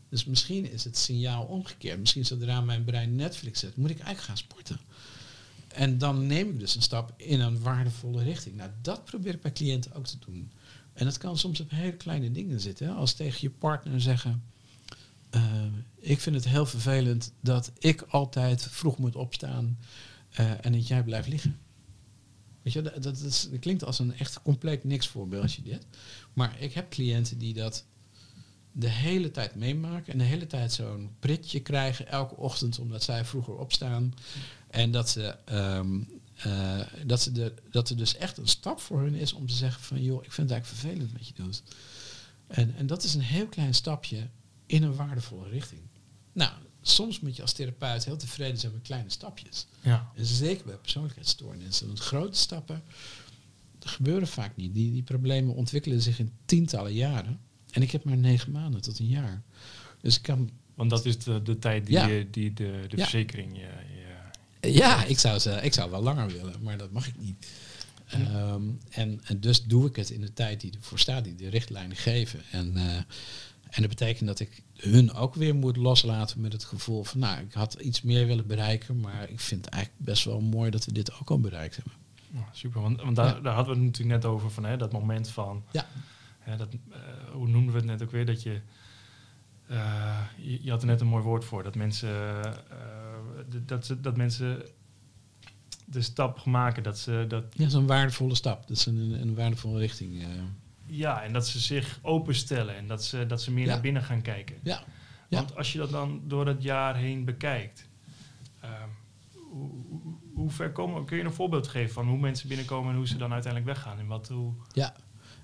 Dus misschien is het signaal omgekeerd. Misschien zodra mijn brein Netflix zet, moet ik eigenlijk gaan sporten. En dan neem ik dus een stap in een waardevolle richting. Nou, dat probeer ik bij cliënten ook te doen. En dat kan soms op hele kleine dingen zitten. Als tegen je partner zeggen... eh, ik vind het heel vervelend dat ik altijd vroeg moet opstaan... eh, en dat jij blijft liggen. Weet je, dat, dat, is, klinkt als een echt compleet niks voorbeeldje dit. Maar ik heb cliënten die dat de hele tijd meemaken en de hele tijd zo'n pritje krijgen elke ochtend omdat zij vroeger opstaan. En dat ze, eh, dat, ze dat er dus echt een stap voor hun is om te zeggen van joh, ik vind het eigenlijk vervelend wat je doet. En, en dat is een heel klein stapje in een waardevolle richting. Nou, soms moet je als therapeut heel tevreden zijn met kleine stapjes. Ja. En zeker bij persoonlijkheidsstoornissen. Want grote stappen gebeuren vaak niet. Die, die problemen ontwikkelen zich in tientallen jaren. En ik heb maar negen maanden tot een jaar. Dus ik kan... Want dat is de, de tijd die, Ja. je, die de, de Ja. verzekering je, je- Ja, ik zou, ze, ik zou wel langer willen, maar dat mag ik niet. Ehm, en, en dus doe ik het in de tijd die ervoor staat, die de richtlijnen geven. En, eh, en dat betekent dat ik hun ook weer moet loslaten met het gevoel van, nou, ik had iets meer willen bereiken, maar ik vind het eigenlijk best wel mooi dat we dit ook al bereikt hebben. Super, want, want daar, Ja. daar hadden we het natuurlijk net over van hè, dat moment van, Ja. hè, dat, eh, hoe noemden we het net ook weer, dat je, eh, je, je had er net een mooi woord voor, dat mensen, eh, dat, ze, dat mensen de stap maken, dat ze dat, Ja, dat is een waardevolle stap. Dat is een, een waardevolle richting. Ja, en dat ze zich openstellen en dat ze, dat ze meer Ja. naar binnen gaan kijken. ja. Ja. Want als je dat dan door het jaar heen bekijkt, ehm, hoe, hoe- ver komen, kun je een voorbeeld geven van hoe mensen binnenkomen en hoe ze dan uiteindelijk weggaan? En wat, hoe, Ja,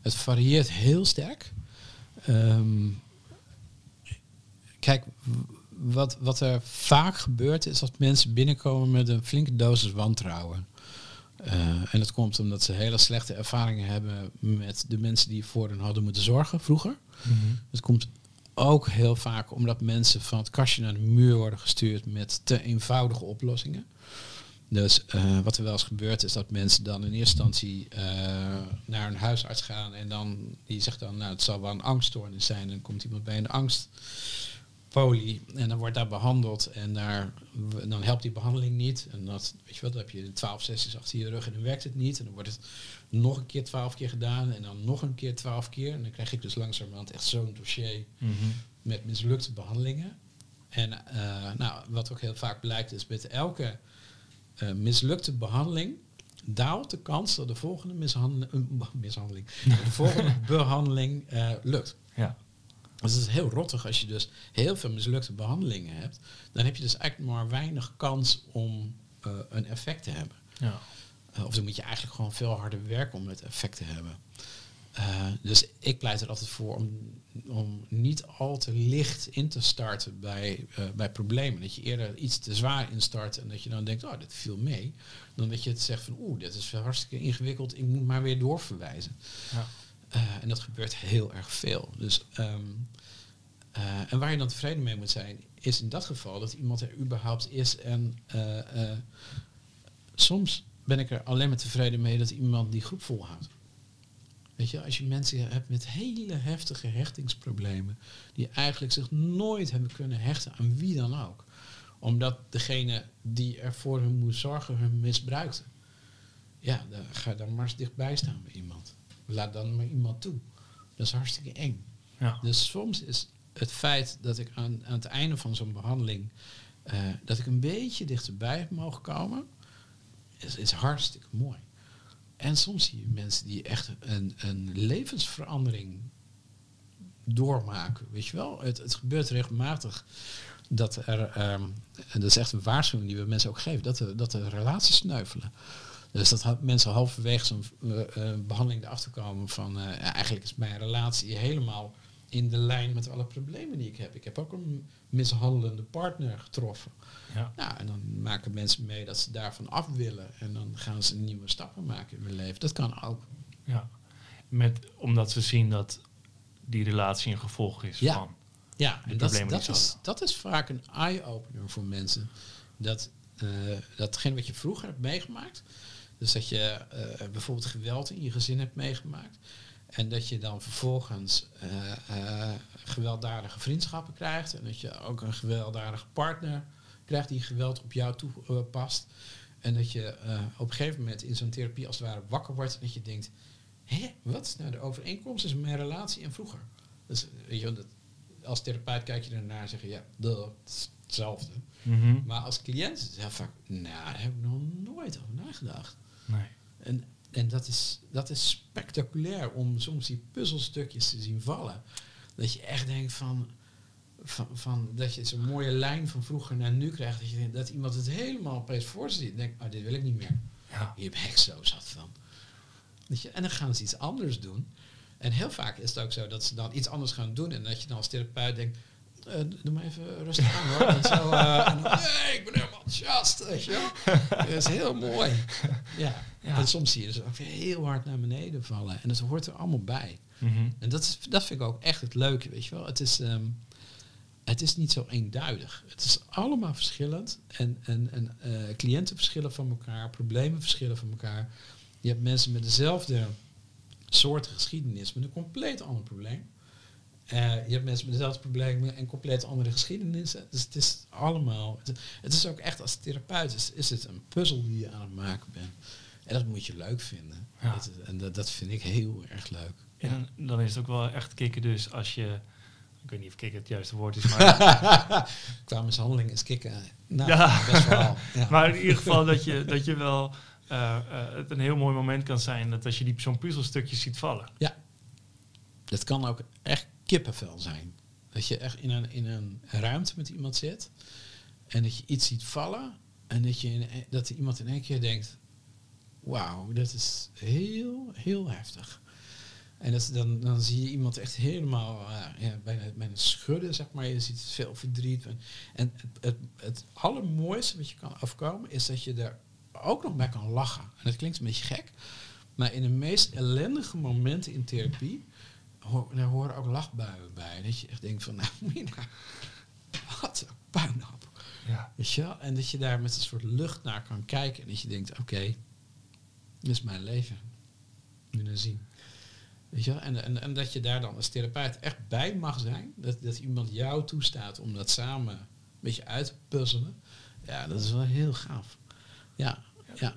het varieert heel sterk. Ehm, kijk, wat, wat er vaak gebeurt is dat mensen binnenkomen met een flinke dosis wantrouwen. Eh, en dat komt omdat ze hele slechte ervaringen hebben met de mensen die voor hen hadden moeten zorgen vroeger. Het komt ook heel vaak omdat mensen van het kastje naar de muur worden gestuurd met te eenvoudige oplossingen. Dus eh, wat er wel eens gebeurt is dat mensen dan in eerste instantie eh, naar een huisarts gaan en dan die zegt dan, nou het zal wel een angststoornis zijn. En dan komt iemand bij een angstpolie en dan wordt daar behandeld en daar, dan helpt die behandeling niet. En dat, weet je wat, dan heb je twaalf sessies achter je rug en dan werkt het niet. En dan wordt het nog een keer twaalf keer gedaan en dan nog een keer twaalf keer. En dan krijg ik dus langzamerhand echt zo'n dossier Mhm. met mislukte behandelingen. En eh, nou, wat ook heel vaak blijkt is met elke eh, mislukte behandeling daalt de kans dat de volgende mishandel- eh, mishandeling, de volgende behandeling eh, lukt. Ja. Dus het is heel rottig als je dus heel veel mislukte behandelingen hebt. Dan heb je dus eigenlijk maar weinig kans om eh, een effect te hebben. Ja. Uh, of dan moet je eigenlijk gewoon veel harder werken om het effect te hebben. Uh, dus ik pleit er altijd voor om, om niet al te licht in te starten bij, uh, bij problemen. Dat je eerder iets te zwaar instart en dat je dan denkt, oh, dit viel mee. Dan dat je het zegt van, oeh, dit is hartstikke ingewikkeld, ik moet maar weer doorverwijzen. Ja. Uh, en dat gebeurt heel erg veel. Dus, um, en waar je dan tevreden mee moet zijn, is in dat geval dat iemand er überhaupt is. En soms ben ik er alleen maar tevreden mee dat iemand die groep volhoudt. Weet je, als je mensen hebt met hele heftige hechtingsproblemen, die eigenlijk zich nooit hebben kunnen hechten aan wie dan ook, omdat degene die er voor hun moest zorgen hun misbruikte. Ja, dan ga je dan maar eens dichtbij staan bij iemand. Laat dan maar iemand toe. Dat is hartstikke eng. Ja. Dus soms is het feit dat ik aan, aan het einde van zo'n behandeling, uh, dat ik een beetje dichterbij heb mogen komen, is, is hartstikke mooi. En soms zie je mensen die echt een, een levensverandering doormaken. Weet je wel, het, het gebeurt regelmatig dat er, um, en dat is echt een waarschuwing die we mensen ook geven, dat er, dat er relaties sneuvelen. Dus dat mensen halverwege zo'n uh, uh, behandeling erachter komen van, ja, eigenlijk is mijn relatie helemaal in de lijn met alle problemen die ik heb. Ik heb ook een mishandelende partner getroffen. Ja. Nou, en dan maken mensen mee dat ze daarvan af willen. En dan gaan ze nieuwe stappen maken in hun leven. Dat kan ook. ja. Met, omdat ze zien dat die relatie een gevolg is Ja. van. Ja, en dat, dat, is, dat is vaak een eye-opener voor mensen. Dat, eh, datgene wat je vroeger hebt meegemaakt. Dus dat je eh, bijvoorbeeld geweld in je gezin hebt meegemaakt. En dat je dan vervolgens eh, gewelddadige vriendschappen krijgt. En dat je ook een gewelddadige partner krijgt die geweld op jou toepast. en dat je op een gegeven moment in zo'n therapie als het ware wakker wordt. En dat je denkt, hé, wat is nou de overeenkomst tussen mijn relatie en vroeger? Dus weet je, dat, als therapeut kijk je ernaar en zeg je, ja, het is hetzelfde. Mhm. Maar als cliënt is het heel vaak, nou, daar heb ik nog nooit over nagedacht. Nee. En, en dat, is, dat is spectaculair om soms die puzzelstukjes te zien vallen. Dat je echt denkt van, van, van dat je zo'n mooie lijn van vroeger naar nu krijgt. Dat, je, denkt dat iemand het helemaal opeens voor zich ziet. En denkt, oh, dit wil ik niet meer. Ja. Hier ben ik zo zat van. Weet je, en dan gaan ze iets anders doen. En heel vaak is het ook zo dat ze dan iets anders gaan doen. En dat je dan als therapeut denkt, eh, doe maar even rustig aan hoor. En, zo, eh, en dan, nee, ik ben helemaal enthousiast, weet je wel. Dat is heel mooi. Ja. Ja. En soms zie je dus ook heel hard naar beneden vallen. En dat hoort er allemaal bij. Mhm. En dat, is, dat vind ik ook echt het leuke, weet je wel. Het is, ehm, het is niet zo eenduidig. Het is allemaal verschillend. En, en, en eh, cliënten verschillen van elkaar, problemen verschillen van elkaar. Je hebt mensen met dezelfde soort geschiedenis met een compleet ander probleem. Eh, je hebt mensen met dezelfde problemen en compleet andere geschiedenissen. Dus het is allemaal. Het, het is ook echt als therapeut is, is het een puzzel die je aan het maken bent. En dat moet je leuk vinden. Ja. Dat, en dat, dat vind ik heel erg leuk. En dan, is het ook wel echt kicken dus als je... Ik weet niet of kicken het juiste woord is, maar... Qua mishandeling is kicken. Nou, Ja. best wel. Ja. Maar in ieder geval dat je, dat je wel eh, het een heel mooi moment kan zijn dat als je die zo'n puzzelstukje ziet vallen. Dat kan ook echt kippenvel zijn. Dat je echt in een, in een ruimte met iemand zit en dat je iets ziet vallen en dat, je in, dat iemand in één keer denkt: Wauw, dat is heel, heel heftig. En dat, dan, dan zie je iemand echt helemaal eh, ja, bijna, bijna schudden, zeg maar. Je ziet veel verdriet. En, en het, het, het allermooiste wat je kan afkomen is dat je er ook nog bij kan lachen. En dat klinkt een beetje gek, maar in de meest ellendige momenten in therapie hoor, daar horen ook lachbuien bij. Dat je echt denkt van, nou, nou, wat een puinhoop. Ja. Weet je wel? En dat je daar met een soort lucht naar kan kijken. En dat je denkt, oké, dit is mijn leven. Je nou zien. Weet je wel? En, en, en dat je daar dan als therapeut echt bij mag zijn. Dat, dat iemand jou toestaat om dat samen een beetje uit te puzzelen. Ja, dat is wel heel gaaf. Ja, ja.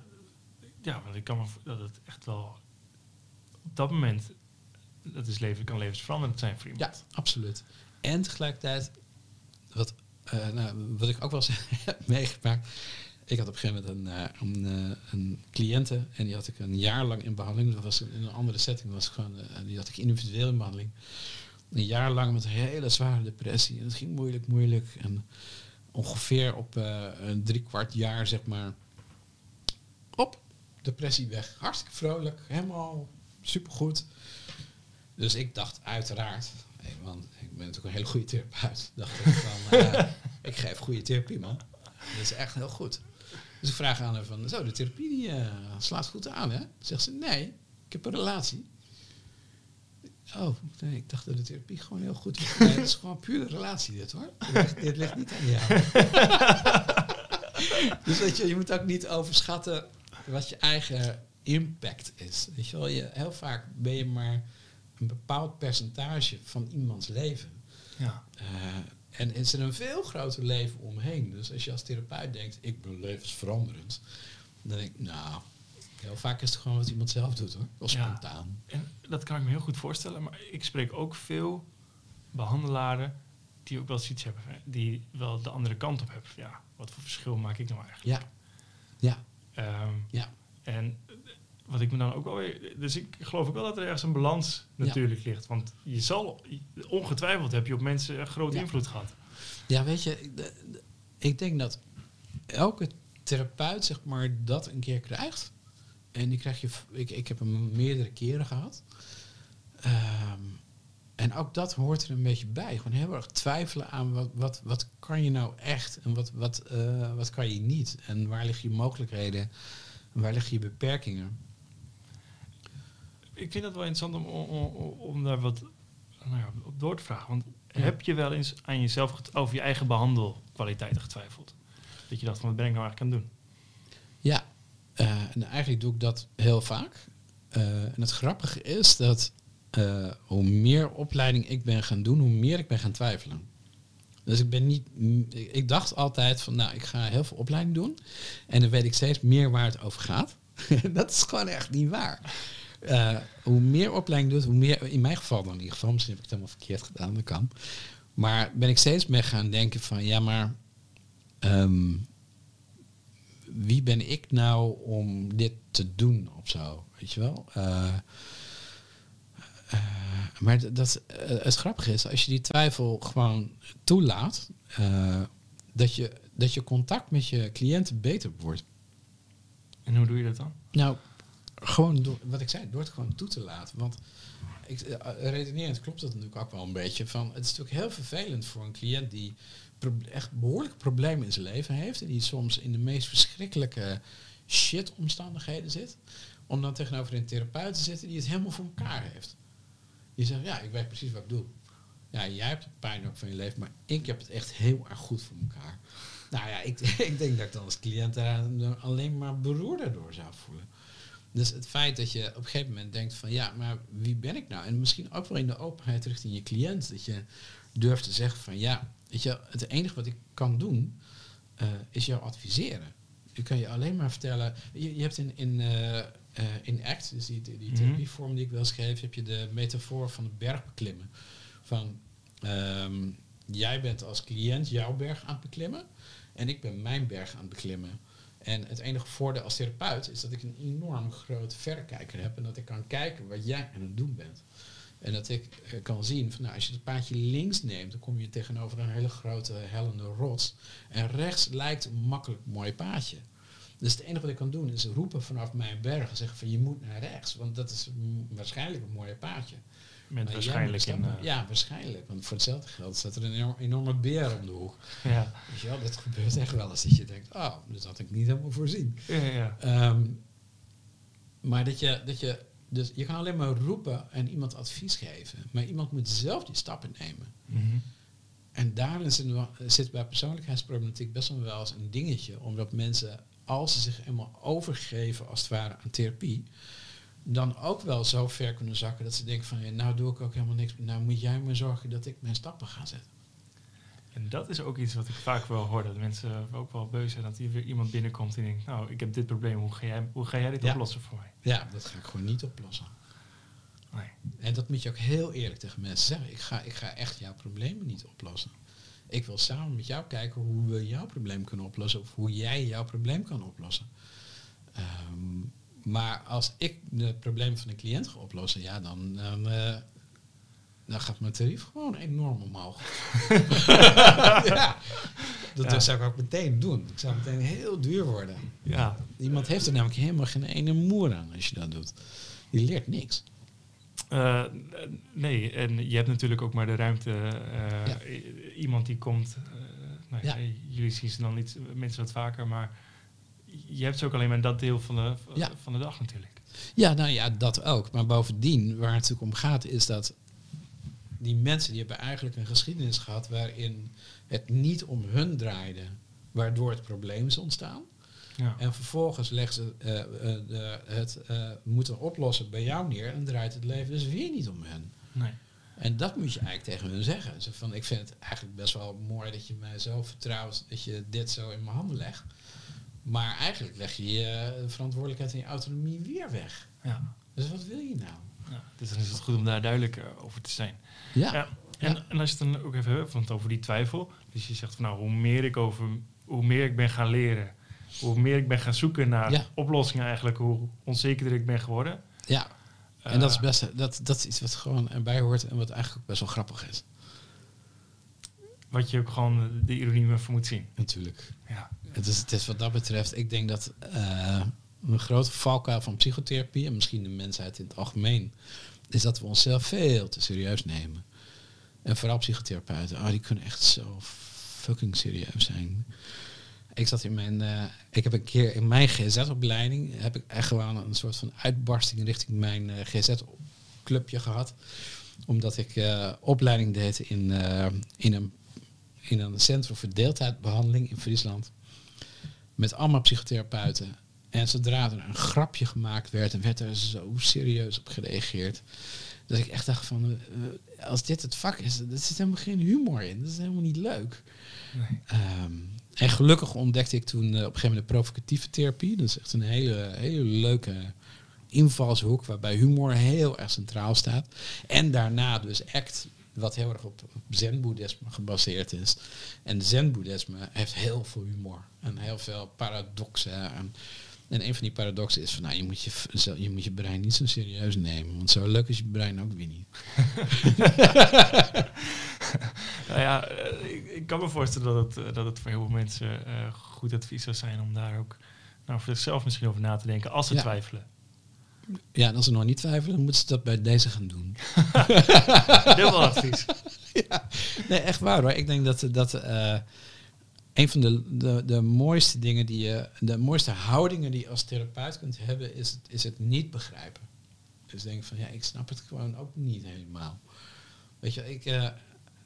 Ja, want ik kan me dat het echt wel op dat moment dat is leven kan levensveranderend zijn voor Ja, iemand. absoluut. En tegelijkertijd, wat, eh, nou, wat ik ook wel eens heb meegemaakt. Ik had op een gegeven moment een, eh, een, eh, een cliënte en die had ik een jaar lang in behandeling. Dat was in een andere setting, was gewoon, die had ik individueel in behandeling. Een jaar lang met een hele zware depressie. En het ging moeilijk, moeilijk. En ongeveer op een drie kwart jaar, zeg maar, op, depressie weg. Hartstikke vrolijk, helemaal supergoed. Dus ik dacht uiteraard, want ik ben natuurlijk een hele goede therapeut, dacht ik van, eh, ik geef goede therapie man. Dat is echt heel goed. Dus ik vraag aan haar van, zo, de therapie die eh, slaat goed aan hè? Zegt ze, nee, ik heb een relatie. Oh, nee, ik dacht dat de therapie gewoon heel goed was. Nee, het is gewoon puur een relatie dit hoor. Dit ligt, dit ligt niet aan jou. dus weet je, je moet ook niet overschatten wat je eigen impact is. Weet je wel, je, heel vaak ben je maar een bepaald percentage van iemands leven. Ja. Eh, en is er een veel groter leven omheen. Dus als je als therapeut denkt, ik ben levensveranderend, dan denk ik, nou, heel vaak is het gewoon wat iemand zelf doet hoor. Ja. spontaan. En dat kan ik me heel goed voorstellen, maar ik spreek ook veel behandelaren die ook wel eens iets hebben, hè, die wel de andere kant op hebben. Ja, wat voor verschil maak ik nou eigenlijk? Ja. Ja. Ehm, Ja. En wat ik me dan ook wel weer. Dus ik geloof ook wel dat er ergens een balans Ja. natuurlijk ligt. Want je zal, ongetwijfeld heb je op mensen een grote Ja. invloed gehad. Ja, weet je, ik- de- de- ik denk dat elke therapeut zeg maar dat een keer krijgt. En die krijg je, ik, ik heb hem meerdere keren gehad. Ehm, en ook dat hoort er een beetje bij. Gewoon heel erg twijfelen aan wat, wat, wat kan je nou echt en wat, wat, eh, wat kan je niet. En waar liggen je mogelijkheden en waar liggen je beperkingen. Ik vind het wel interessant om, om, om, daar wat nou ja, op door te vragen. Want heb je wel eens aan jezelf over je eigen behandelkwaliteiten getwijfeld? Dat je dacht van wat ben ik nou eigenlijk aan het doen? Ja, eh, en eigenlijk doe ik dat heel vaak. Eh, en het grappige is dat eh, hoe meer opleiding ik ben gaan doen, hoe meer ik ben gaan twijfelen. Dus ik ben niet. ik dacht altijd van, nou, ik ga heel veel opleiding doen. En dan weet ik steeds meer waar het over gaat. dat is gewoon echt niet waar. Eh, hoe meer opleiding doet, hoe meer, in mijn geval dan in ieder geval, misschien heb ik het helemaal verkeerd gedaan, dat kan. Maar ben ik steeds meer gaan denken van, ja, maar ehm, wie ben ik nou om dit te doen of zo, weet je wel? Eh, eh, maar dat, eh, het grappige is, als je die twijfel gewoon toelaat, eh, dat, je, dat je contact met je cliënten beter wordt. En hoe doe je dat dan? Nou, gewoon door, wat ik zei, door het gewoon toe te laten. Want ik, eh, redenerend klopt dat natuurlijk ook wel een beetje. Van, het is natuurlijk heel vervelend voor een cliënt die echt behoorlijke problemen in zijn leven heeft. En die soms in de meest verschrikkelijke shit omstandigheden zit. Om dan tegenover een therapeut te zitten die het helemaal voor elkaar heeft. Die zegt, ja, ik weet precies wat ik doe. Ja, jij hebt pijn ook van je leven, maar ik heb het echt heel erg goed voor elkaar. Nou ja, ik, ik denk dat ik dan als cliënt daar alleen maar beroerder door zou voelen. Dus het feit dat je op een gegeven moment denkt van ja, maar wie ben ik nou? En misschien ook wel in de openheid richting je cliënt. Dat je durft te zeggen van ja, weet je, het enige wat ik kan doen eh, is jou adviseren. Ik kan je alleen maar vertellen. Je, je hebt in, in, eh, eh, in ACT, dus die, die, die Mhm. therapievorm die ik wel schreef, heb je de metafoor van het bergbeklimmen. Van ehm, jij bent als cliënt jouw berg aan het beklimmen en ik ben mijn berg aan het beklimmen. En het enige voordeel als therapeut is dat ik een enorm groot verrekijker heb en dat ik kan kijken wat jij aan het doen bent. En dat ik eh, kan zien van nou, als je het paadje links neemt, dan kom je tegenover een hele grote hellende rots. En rechts lijkt een makkelijk mooi paadje. Dus het enige wat ik kan doen is roepen vanaf mijn berg en zeggen van je moet naar rechts, want dat is waarschijnlijk een mooie paadje. Met waarschijnlijk in... eh, ja, waarschijnlijk. Want voor hetzelfde geld staat er een enorm- enorme beer om de hoek. ja. Weet je wel, dat gebeurt echt wel eens dat je denkt, oh, dat had ik niet helemaal voorzien. Ja, ja. Ehm, maar dat je, dat je, dus je kan alleen maar roepen en iemand advies geven. Maar iemand moet zelf die stappen nemen. Mhm. En daarin zit, zit bij persoonlijkheidsproblematiek best wel wel eens een dingetje. Omdat mensen, als ze zich eenmaal overgeven als het ware aan therapie, dan ook wel zo ver kunnen zakken dat ze denken van, ja, nou doe ik ook helemaal niks. Nou moet jij maar zorgen dat ik mijn stappen ga zetten. En dat is ook iets wat ik vaak wel hoor. Dat mensen ook wel beu zijn. Dat hier weer iemand binnenkomt en denkt... Nou, ik heb dit probleem. Hoe ga jij, hoe ga jij dit Ja. oplossen voor mij? Ja, dat ga ik gewoon niet oplossen. Nee. En dat moet je ook heel eerlijk tegen mensen zeggen. Ik ga, ik ga echt jouw problemen niet oplossen. Ik wil samen met jou kijken hoe we jouw probleem kunnen oplossen. Of hoe jij jouw probleem kan oplossen. Ehm, maar als ik de problemen van een cliënt ga oplossen, ja, dan, dan, eh, dan gaat mijn tarief gewoon enorm omhoog. ja, dat Ja. zou ik ook meteen doen. Ik zou meteen heel duur worden. Ja, Iemand heeft er namelijk helemaal geen ene moer aan als je dat doet. Die leert niks. Eh, nee, en je hebt natuurlijk ook maar de ruimte. eh, Ja. Iemand die komt. nou, Jullie zien ze dan niet, mensen wat vaker, maar je hebt ze ook alleen maar dat deel van de, Ja. van de dag natuurlijk. Ja, nou ja, dat ook. Maar bovendien, waar het natuurlijk om gaat, is dat die mensen die hebben eigenlijk een geschiedenis gehad waarin het niet om hun draaide, waardoor het probleem is ontstaan. Ja. En vervolgens leggen ze eh, de, het eh, moeten oplossen bij jou neer en draait het leven dus weer niet om hen. Nee. En dat moet je eigenlijk tegen hun zeggen. Zo van, ik vind het eigenlijk best wel mooi dat je mij zo vertrouwt dat je dit zo in mijn handen legt. Maar eigenlijk leg je je verantwoordelijkheid en je autonomie weer weg. Ja. Dus wat wil je nou? ja. Dus dan is het goed om daar duidelijk eh, over te zijn. Ja, Ja. En, Ja. en als je het dan ook even hebt want over die twijfel. Dus je zegt van nou, hoe meer ik over hoe meer ik ben gaan leren, hoe meer ik ben gaan zoeken naar Ja. oplossingen eigenlijk, hoe onzekerder ik ben geworden. ja. en dat is Eh, best dat, dat is iets wat gewoon erbij hoort en wat eigenlijk ook best wel grappig is. wat je ook gewoon de ironie voor moet zien. Natuurlijk. Ja. Het is, het is wat dat betreft, ik denk dat eh, een grote valkuil van psychotherapie en misschien de mensheid in het algemeen is dat we onszelf veel te serieus nemen. En vooral psychotherapeuten, oh, die kunnen echt zo fucking serieus zijn. Ik zat in mijn, eh, ik heb een keer in mijn GZ-opleiding, heb ik echt gewoon een soort van uitbarsting richting mijn eh, GZ-clubje gehad. Omdat ik opleiding deed in, in, een, in een centrum voor deeltijdbehandeling in Friesland. Met allemaal psychotherapeuten. En zodra er een grapje gemaakt werd, en werd er zo serieus op gereageerd. Dat ik echt dacht van, eh, als dit het vak is, er zit helemaal geen humor in. Dat is helemaal niet leuk. Nee. Ehm, en gelukkig ontdekte ik toen eh, op een gegeven moment de provocatieve therapie. Dat is echt een hele, hele leuke invalshoek waarbij humor heel erg centraal staat. En daarna dus ACT, wat heel erg op, op zen-boeddhisme gebaseerd is. En zen-boeddhisme heeft heel veel humor en heel veel paradoxen. En, en een van die paradoxen is van, nou, je moet je, je moet je brein niet zo serieus nemen. Want zo leuk is je brein ook weer niet. Nou ja, eh, ik, ik kan me voorstellen dat het, eh, dat het voor heel veel mensen eh, goed advies zou zijn om daar ook nou, voor zichzelf misschien over na te denken als ze Ja. twijfelen. Ja, en als ze nog niet twijfelen, dan moeten ze dat bij deze gaan doen. Dubbel advies. ja. Nee, echt waar hoor. Ik denk dat, dat eh, een van de, de, de mooiste dingen die je, de mooiste houdingen die je als therapeut kunt hebben, is, het- is het niet begrijpen. Dus denk van ja, ik snap het gewoon ook niet helemaal. Weet je, ik, eh,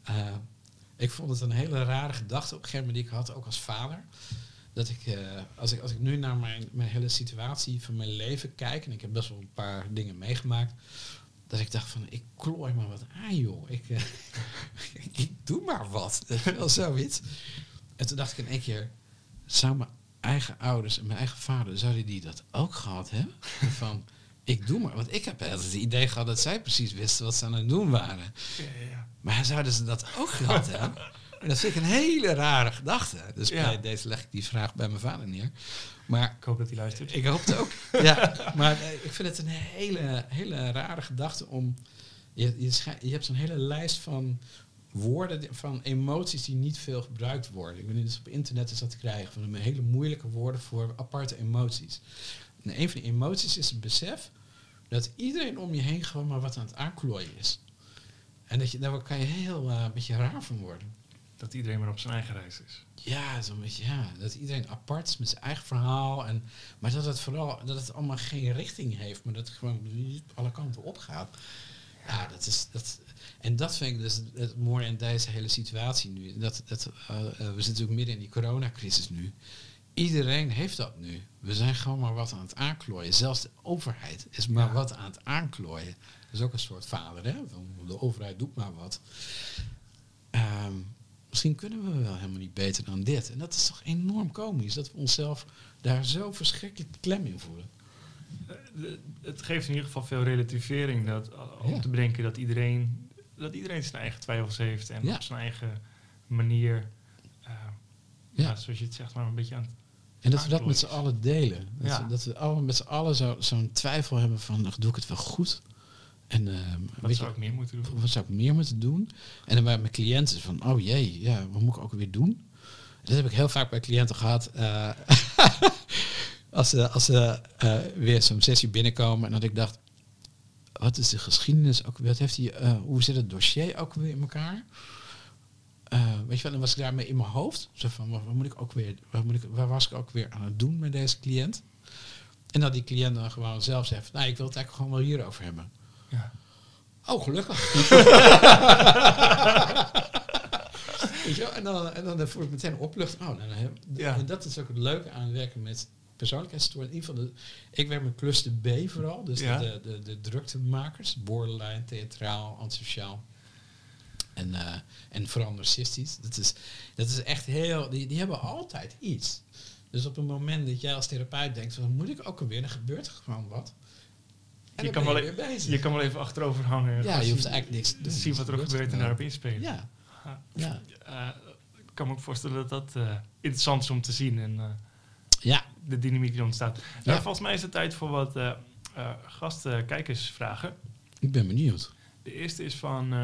eh, ik vond het een hele rare gedachte op een gegeven moment die ik had, ook als vader. Dat ik, eh, als ik, als ik nu naar mijn, mijn hele situatie van mijn leven kijk, en ik heb best wel een paar dingen meegemaakt, dat ik dacht van, ik klooi maar wat aan joh. Ik, eh, ik doe maar wat. Wel zoiets. En toen dacht ik in één keer, zou mijn eigen ouders en mijn eigen vader, zouden die dat ook gehad hebben? Van, ik doe maar. Want ik heb altijd het idee gehad dat zij precies wisten wat ze aan het doen waren. Ja. Maar zouden ze dat ook gehad hebben? En dat vind ik een hele rare gedachte. Dus Ja. bij deze leg ik die vraag bij mijn vader neer. Maar Ik hoop dat hij luistert. ik hoop het ook. ja, maar eh, ik vind het een hele, hele rare gedachte om. Je, je, je hebt zo'n hele lijst van woorden, van emoties die niet veel gebruikt worden. Ik ben dus op internet is dat te krijgen van hele moeilijke woorden voor aparte emoties. En een van die emoties is het besef dat iedereen om je heen gewoon maar wat aan het aanklooien is. En dat je, daar kan je heel eh, een beetje raar van worden. Dat iedereen maar op zijn eigen reis is. Ja, zo'n beetje, ja. Dat iedereen apart is met zijn eigen verhaal. En, maar dat het vooral, dat het allemaal geen richting heeft, maar dat het gewoon alle kanten opgaat. Ja, dat is, dat, en dat vind ik dus het mooie in deze hele situatie nu. Dat, dat, eh, eh, we zitten natuurlijk midden in die coronacrisis nu. Iedereen heeft dat nu. We zijn gewoon maar wat aan het aanklooien. Zelfs de overheid is maar Ja. wat aan het aanklooien. Dat is ook een soort vader, hè? De overheid doet maar wat. Ehm, misschien kunnen we wel helemaal niet beter dan dit. En dat is toch enorm komisch, dat we onszelf daar zo verschrikkelijk klem in voelen. Eh, de- Het geeft in ieder geval veel relativering dat, eh, om Ja. te bedenken dat iedereen, dat iedereen zijn eigen twijfels heeft en Ja. op zijn eigen manier, eh, Ja. zoals je het zegt, maar een beetje aan het En dat we dat met z'n allen delen. Dat, Ja. we, dat we allemaal met z'n allen zo- zo'n twijfel hebben van, ach, doe ik het wel goed? En ehm, Wat zou je, ik meer moeten doen? wat zou ik meer moeten doen? En dan bij mijn cliënten van, oh jee, ja, wat moet ik ook weer doen? Dat heb ik heel vaak bij cliënten gehad. eh, als ze, als ze eh, weer zo'n sessie binnenkomen en dat ik dacht, wat is de geschiedenis ook weer? Wat heeft hij, eh, hoe zit het dossier ook weer in elkaar? Weet je wel, dan was ik daarmee in mijn hoofd. Zo van, wat, wat moet ik ook weer, wat moet ik, waar was ik ook weer aan het doen met deze cliënt? En dat die cliënt dan gewoon zelf zegt, nou, ik wil het eigenlijk gewoon wel hierover hebben. Ja. Oh, gelukkig. En dan, en dan voel ik meteen oplucht. Oh, Ja. En dat is ook het leuke aan werken met persoonlijkheidsstoornis. In ieder geval, de, ik werk met cluster B vooral. Dus Ja. de, de, de druktemakers. Borderline, theatraal, antisociaal. En, eh en vooral narcistisch. Dat is, dat is echt heel... Die, die hebben altijd iets. Dus op het moment dat jij als therapeut denkt... Van, moet ik ook alweer? Dan gebeurt er gewoon wat. Je kan, wel je weer bezig. je kan wel even achterover hangen. en Ja, je hoeft eigenlijk niks te doen. Zien wat er Het gebeurt en daarop inspelen. Ja, Ja. Eh, ik kan me ook voorstellen dat dat eh, interessant is om te zien en eh, ja. de dynamiek die ontstaat. Ja. Nou, volgens mij is het tijd voor wat eh gasten-kijkersvragen. Ik ben benieuwd. De eerste is van,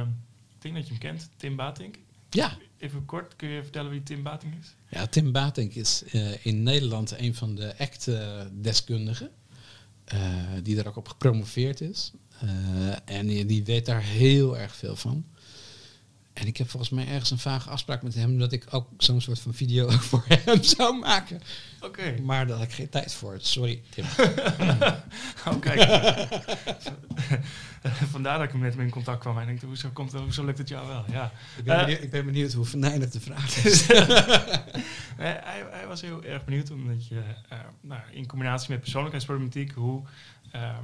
ik denk dat je hem kent, Tim Batink. Ja, Even kort, kun je vertellen wie Tim Batink is? ja Tim Batink is in Nederland een van de act-deskundigen. eh, die daar ook op gepromoveerd is. Eh, en die, die weet daar heel erg veel van. En ik heb volgens mij ergens een vage afspraak met hem dat ik ook zo'n soort van video voor hem zou maken. Oké. Maar daar had ik geen tijd voor. Sorry, Tim. Oh, kijk. Vandaar dat ik met hem in contact kwam. En ik denk, hoezo, komt, hoezo lukt het jou wel? Ja. Ik ben, Eh, benieuwd, ik ben benieuwd hoe de vraag is. Nee, hij, hij was heel erg benieuwd omdat je eh, nou, in combinatie met persoonlijkheidsproblematiek, hoe, ehm,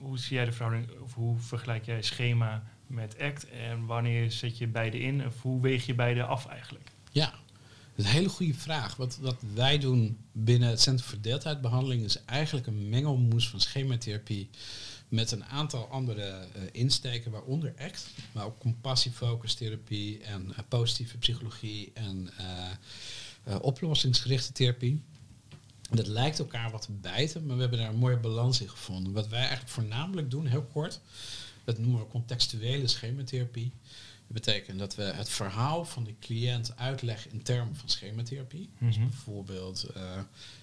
hoe zie jij de verhouding, of hoe vergelijk jij schema met ACT en wanneer zet je beide in of hoe weeg je beide af eigenlijk? Ja, dat is een hele goede vraag. Wat, wat wij doen binnen het Centrum voor Deeltijdbehandeling is eigenlijk een mengelmoes van schematherapie met een aantal andere eh, insteken, waaronder ACT, maar ook compassiefocustherapie en eh, positieve psychologie en eh, oplossingsgerichte therapie. Dat lijkt elkaar wat te bijten, maar we hebben daar een mooie balans in gevonden. Wat wij eigenlijk voornamelijk doen, heel kort, dat noemen we contextuele schematherapie. Dat betekent dat we het verhaal van de cliënt uitleggen in termen van schematherapie. Dus Mhm. bijvoorbeeld, eh,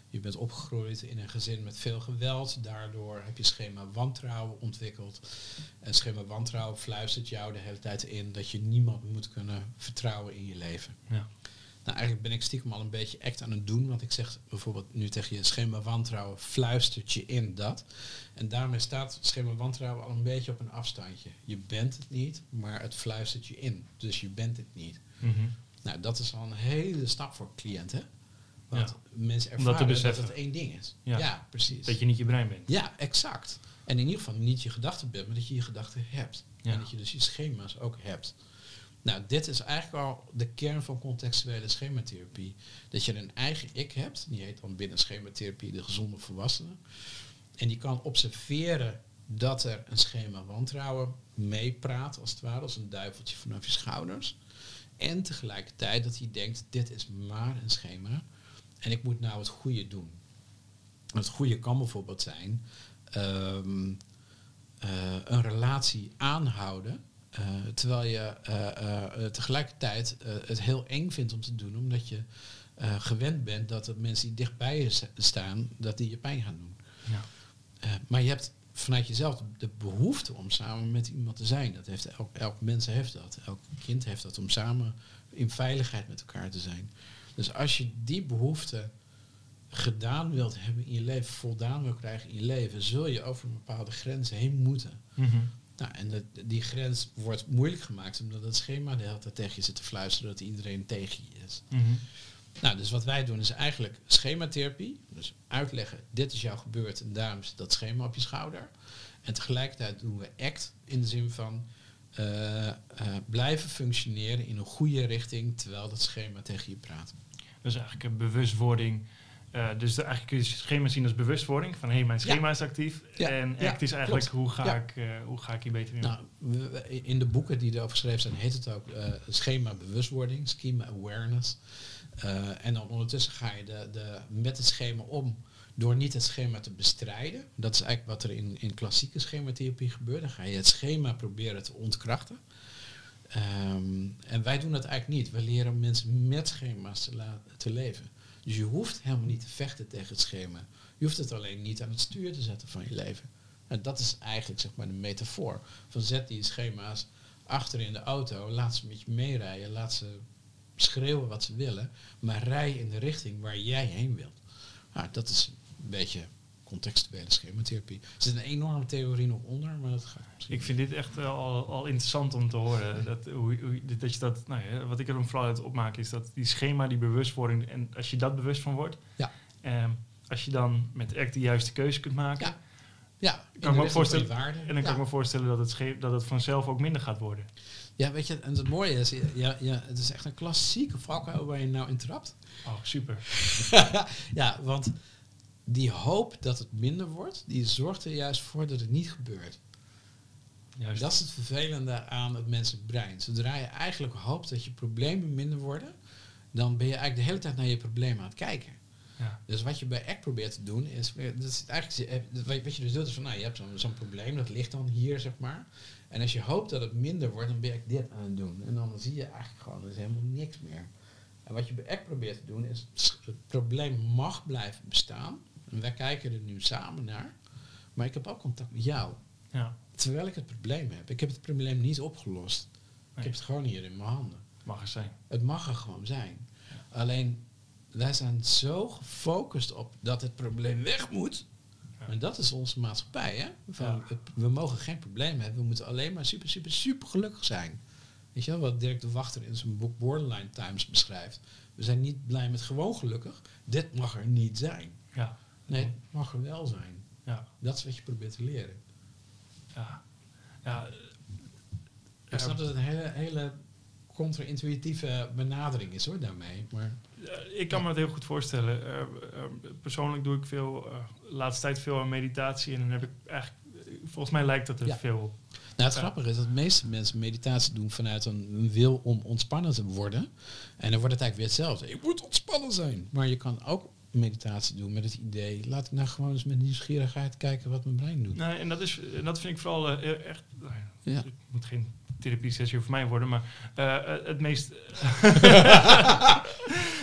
je bent opgegroeid in een gezin met veel geweld. Daardoor heb je schema wantrouwen ontwikkeld. En schema wantrouwen fluistert jou de hele tijd in dat je niemand moet kunnen vertrouwen in je leven. Ja. Nou, eigenlijk ben ik stiekem al een beetje act aan het doen. Want ik zeg bijvoorbeeld nu tegen je schema wantrouwen fluistert je in dat. En daarmee staat schema wantrouwen al een beetje op een afstandje. Je bent het niet, maar het fluistert je in. Dus je bent het niet. Mhm. Nou, dat is al een hele stap voor cliënten. Want Ja. mensen dat ervaren dat, beseffen. het één ding is. Ja. Ja, precies. Dat je niet je brein bent. Ja, exact. En in ieder geval niet je gedachten bent, maar dat je je gedachten hebt. Ja. En dat je dus je schema's ook hebt. Nou, dit is eigenlijk al de kern van contextuele schematherapie. Dat je een eigen ik hebt, die heet dan binnen schematherapie de gezonde volwassene. En die kan observeren dat er een schema wantrouwen meepraat, als het ware, als een duiveltje vanaf je schouders. En tegelijkertijd dat hij denkt, dit is maar een schema en ik moet nou het goede doen. Het goede kan bijvoorbeeld zijn ehm, eh, een relatie aanhouden, terwijl je eh, eh, eh, tegelijkertijd eh, het heel eng vindt om te doen, omdat je eh, gewend bent dat de mensen die dichtbij je sta- staan, dat die je pijn gaan doen. Ja. Eh, maar je hebt vanuit jezelf de behoefte om samen met iemand te zijn. Dat heeft elk, elk mens heeft dat. Elk kind heeft dat om samen in veiligheid met elkaar te zijn. Dus als je die behoefte gedaan wilt hebben in je leven, voldaan wil krijgen in je leven, zul je over een bepaalde grens heen moeten. Mhm. Nou, en dat, die grens wordt moeilijk gemaakt omdat het schema de hele tijd tegen je zit te fluisteren dat iedereen tegen je is. Mhm. Nou, dus wat wij doen is eigenlijk schematherapie. Dus uitleggen, dit is jou gebeurd en daarom zit dat schema op je schouder. En tegelijkertijd doen we ACT in de zin van eh, eh, blijven functioneren in een goede richting terwijl dat schema tegen je praat. Dus eigenlijk een bewustwording. Eh, dus de, eigenlijk kun je het schema zien als bewustwording. Van hé, hey, mijn schema is actief. Ja, En ja, ACT is eigenlijk klopt. hoe, ga ik, eh, hoe ga ik hier beter in? Nou, in de boeken die erover geschreven zijn, heet het ook eh, schema bewustwording, schema awareness. En dan ondertussen ga je de, de, met het schema om door niet het schema te bestrijden. Dat is eigenlijk wat er in, in klassieke schematherapie gebeurt. Dan ga je het schema proberen te ontkrachten. Ehm, en wij doen dat eigenlijk niet. We leren mensen met schema's te leven. Dus je hoeft helemaal niet te vechten tegen het schema. Je hoeft het alleen niet aan het stuur te zetten van je leven. En dat is eigenlijk zeg maar de metafoor. Van zet die schema's achter in de auto, laat ze met je meerijden, laat ze schreeuwen wat ze willen, maar rij in de richting waar jij heen wilt. Nou, dat is een beetje contextuele schematherapie. Er zit een enorme theorie nog onder, maar dat gaat misschien Ik vind dit echt wel al, al interessant om te horen. Dat, hoe, hoe, dat je dat, nou ja, wat ik er dan vooral uit opmaak is dat die schema, die bewustwording, en als je dat bewust van wordt, Ja. ehm, als je dan met ACT de juiste keuze kunt maken, Ja. Ja, kan de me voorstellen, en dan kan ik me voorstellen dat het, sche- dat het vanzelf ook minder gaat worden. Ja, weet je, en het mooie is, ja, ja, het is echt een klassieke valkuil waar je nou in trapt. Oh, super. ja, want die hoop dat het minder wordt, die zorgt er juist voor dat het niet gebeurt. Juist. Dat is het vervelende aan het menselijk brein. Zodra je eigenlijk hoopt dat je problemen minder worden, dan ben je eigenlijk de hele tijd naar je problemen aan het kijken. Ja. Dus wat je bij ACT probeert te doen, is, dat is eigenlijk, eh, wat je dus doet, is van, nou, je hebt zo'n probleem, dat ligt dan hier, zeg maar. En als je hoopt dat het minder wordt, dan ben je eigenlijk dit aan het doen. En dan zie je eigenlijk gewoon, er is helemaal niks meer. En wat je bij ACT probeert te doen, is, het probleem mag blijven bestaan. En wij kijken er nu samen naar. Maar ik heb ook contact met jou. Ja, Terwijl ik het probleem heb. Ik heb het probleem niet opgelost. Ik heb het gewoon hier in mijn handen. mag er zijn. Het mag er gewoon zijn. Alleen, wij zijn zo gefocust op dat het probleem weg moet. Ja. En dat is onze maatschappij, hè? Van, Ja. we mogen geen probleem hebben. We moeten alleen maar super, super, super gelukkig zijn. Weet je wel, wat Dirk de Wachter in zijn boek Borderline Times beschrijft. We zijn niet blij met gewoon gelukkig. Dit mag er niet zijn. Ja, Nee, het mag er wel zijn. ja, Dat is wat je probeert te leren. ja. ja Ik snap dat het een hele, hele contra-intuïtieve benadering is hoor, daarmee. Maar Eh, ik kan me het heel goed voorstellen. Eh, eh, persoonlijk doe ik veel, eh, laatste tijd veel aan meditatie. En dan heb ik eigenlijk, eh, volgens mij lijkt dat er Ja. veel. Nou, het grappige is dat de meeste mensen meditatie doen vanuit een een wil om ontspannen te worden. En dan wordt het eigenlijk weer hetzelfde. Ik moet ontspannen zijn. Maar je kan ook meditatie doen met het idee, laat ik nou gewoon eens met nieuwsgierigheid kijken wat mijn brein doet. Nee, en dat, is, en dat vind ik vooral echt. nou ja. Het moet geen therapie sessie voor mij worden, maar eh, eh, het meest.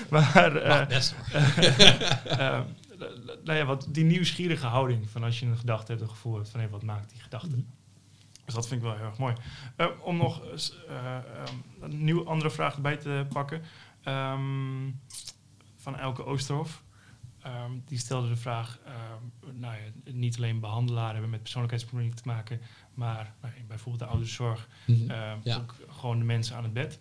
maar. eh, best nou ja, wat die nieuwsgierige houding van als je een gedachte hebt, een gevoel hebt van hé, wat maakt die gedachte? Mhm. Dus dat vind ik wel heel erg mooi. Om nog eh, ehm, een nieuwe andere vraag erbij te pakken. Ehm, van Elke Oosterhof. Ehm, die stelde de vraag, ehm, nou ja, niet alleen behandelaren hebben met persoonlijkheidsproblemen te maken, maar nou bijvoorbeeld de ouderenzorg, Mhm. ehm, Ja. ook gewoon de mensen aan het bed.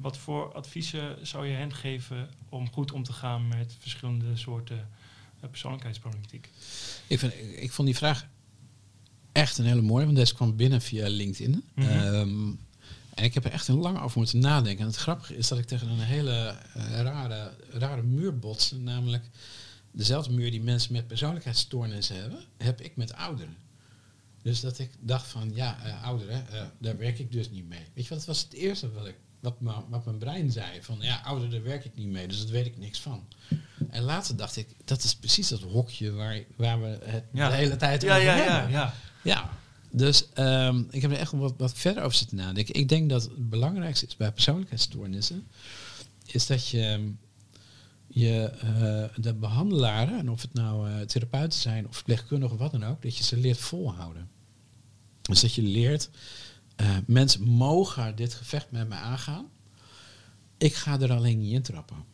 Wat voor adviezen zou je hen geven om goed om te gaan met verschillende soorten eh, persoonlijkheidsproblematiek? Ik, vind, ik vond die vraag echt een hele mooie, want deze kwam binnen via LinkedIn. Ehm, en ik heb er echt een lang over moeten nadenken. En het grappige is dat ik tegen een hele eh, rare, rare muur bots. Namelijk dezelfde muur die mensen met persoonlijkheidsstoornissen hebben, heb ik met ouderen. Dus dat ik dacht van, ja, eh, ouderen, eh, daar werk ik dus niet mee. Weet je wat, dat was het eerste wat, ik, wat, wat mijn brein zei. Van, ja, ouderen, daar werk ik niet mee, dus daar weet ik niks van. En later dacht ik, dat is precies dat hokje waar, waar we het Ja. de hele tijd Ja, over ja, hebben. ja, ja. Ja, dus ehm, ik heb er echt wat, wat verder over zitten nadenken. Ik denk dat het belangrijkste is bij persoonlijkheidsstoornissen, is dat je, je eh, de behandelaren, en of het nou eh, therapeuten zijn of verpleegkundigen of wat dan ook, dat je ze leert volhouden. Dus dat je leert, eh, mensen mogen dit gevecht met me aangaan. Ik ga er alleen niet in trappen.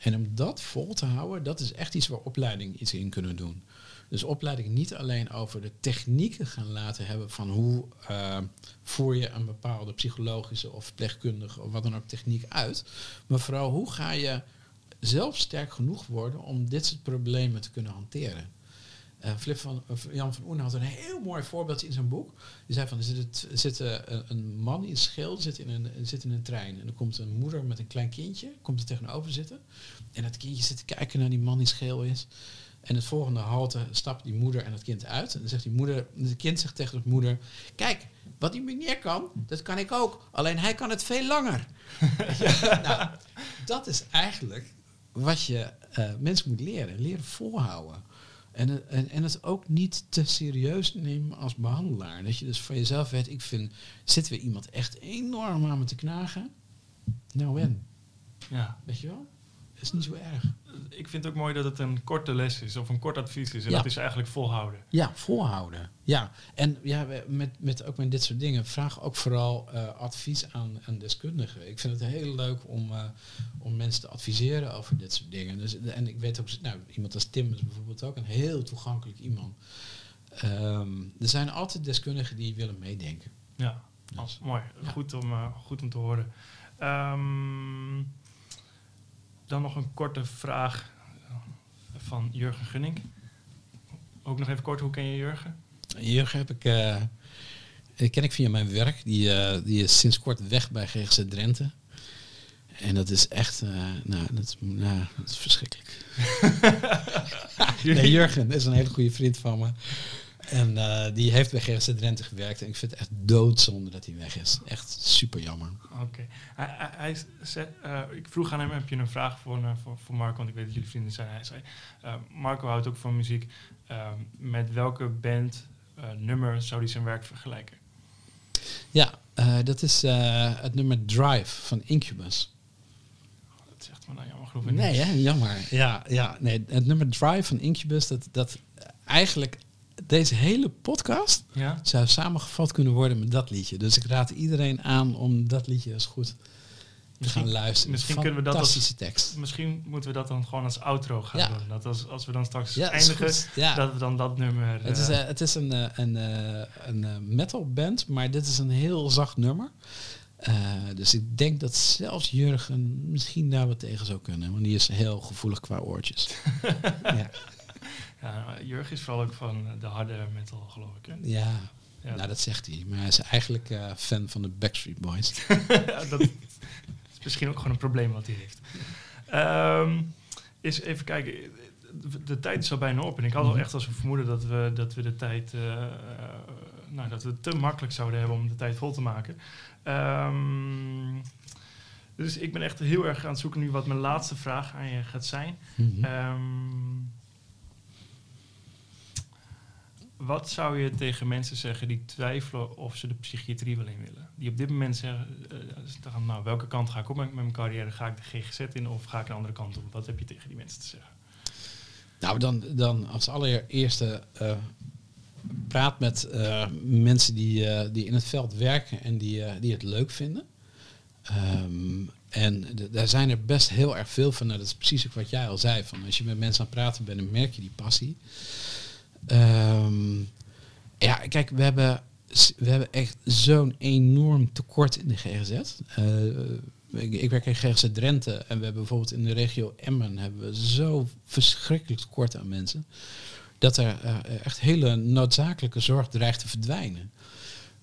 En om dat vol te houden, dat is echt iets waar opleidingen iets in kunnen doen. Dus opleidingen niet alleen over de technieken gaan laten hebben van hoe eh, voer je een bepaalde psychologische of verpleegkundige of wat dan ook techniek uit. Maar vooral hoe ga je zelf sterk genoeg worden om dit soort problemen te kunnen hanteren. Eh, Flip van, Jan van Oenen had een heel mooi voorbeeld in zijn boek. Die zei van, er zit, zit eh, een, een man in schil, zit in, een, zit in een trein. En er komt een moeder met een klein kindje, komt er tegenover zitten. En dat kindje zit te kijken naar die man die scheel is. En het volgende halte stapt die moeder en het kind uit. En dan zegt die moeder, het kind zegt tegen de moeder... Kijk, wat die meneer kan, dat kan ik ook. Alleen hij kan het veel langer. Ja, nou, dat is eigenlijk wat je eh, mensen moet leren. Leren volhouden. En, het- en, en het ook niet te serieus nemen als behandelaar. Dat je dus van jezelf weet, ik vind, zitten we iemand echt enorm aan me te knagen? Nou en, ja. weet je wel? Dat is niet zo erg. Ik vind het ook mooi dat het een korte les is of een kort advies is. En Ja. dat is eigenlijk volhouden. Ja, volhouden. Ja, en ja, met, met, ook met dit soort dingen, vraag ook vooral eh, advies aan, aan deskundigen. Ik vind het heel leuk om, eh, om mensen te adviseren over dit soort dingen. Dus, en ik weet ook, nou, iemand als Tim is bijvoorbeeld ook een heel toegankelijk iemand. Ehm, er zijn altijd deskundigen die willen meedenken. Ja, Dus, mooi. ja. Goed, om, eh, goed om te horen. Ehm, dan nog een korte vraag van Jurgen Gunning. Ook nog even kort, hoe ken je Jurgen? Jurgen heb ik, eh, ken ik via mijn werk. Die, eh, die is sinds kort weg bij GGZ Drenthe. En dat is echt, eh, nou, dat nou, dat is verschrikkelijk. Nee, Jurgen is een hele goede vriend van me. En eh, die heeft bij GGZ Drenthe gewerkt. En ik vind het echt doodzonde dat hij weg is. Echt super jammer. Oké. Hij, hij, hij zei, eh, ik vroeg aan hem, heb je een vraag voor, eh, voor, voor Marco? Want ik weet dat jullie vrienden zijn. Hij zei, Marco houdt ook van muziek. Eh, met welke band, nummer zou hij zijn werk vergelijken? Ja, dat is het nummer Drive van Incubus. Dat zegt me nou jammer genoeg Nee, hè? Jammer. Ja, ja, nee. Het nummer Drive van Incubus, dat, dat eigenlijk deze hele podcast Ja? zou samengevat kunnen worden met dat liedje. Dus ik raad iedereen aan om dat liedje eens goed te gaan luisteren. misschien kunnen we dat als- tekst. Misschien moeten we dat dan gewoon als outro gaan Ja. doen. Dat als, als we dan straks Ja, eindigen, dat we dan dat nummer... Het is, eh, eh, het is een, eh, een, een metal band, maar dit is een heel zacht nummer. Dus ik denk dat zelfs Jurgen misschien daar wat tegen zou kunnen. Want die is heel gevoelig qua oortjes. ja. Ja, Jurgen is vooral ook van de harde metal, geloof ik. Hè? ja, Ja, nou dat zegt hij. Maar hij is eigenlijk eh, fan van de Backstreet Boys. Dat is misschien ook gewoon een probleem wat hij heeft. Ehm is even kijken. De, de tijd is al bijna op. En ik had al Mhm. echt als een vermoeden dat we, dat we de tijd. eh, eh, nou, dat we het te makkelijk zouden hebben om de tijd vol te maken. Ehm, dus ik ben echt heel erg aan het zoeken nu wat mijn laatste vraag aan je gaat zijn. Mhm. Ehm, wat zou je tegen mensen zeggen die twijfelen of ze de psychiatrie wel in willen? Die op dit moment zeggen, eh, nou, welke kant ga ik op met, mijn carrière? Ga ik de GGZ in of ga ik een andere kant op? Wat heb je tegen die mensen te zeggen? Nou, dan, dan als allereerste eh, praat met eh, mensen die, die in het veld werken en die, die het leuk vinden. Ehm, en daar zijn er best heel erg veel van. Nou, dat is precies ook wat jij al zei. Van als je met mensen aan het praten bent, dan merk je die passie. Ehm, ja, kijk, we hebben, we hebben echt zo'n enorm tekort in de GGZ. Eh, ik, ik werk in GGZ Drenthe en we hebben bijvoorbeeld in de regio Emmen hebben we zo verschrikkelijk tekort aan mensen. Dat er eh, echt hele noodzakelijke zorg dreigt te verdwijnen.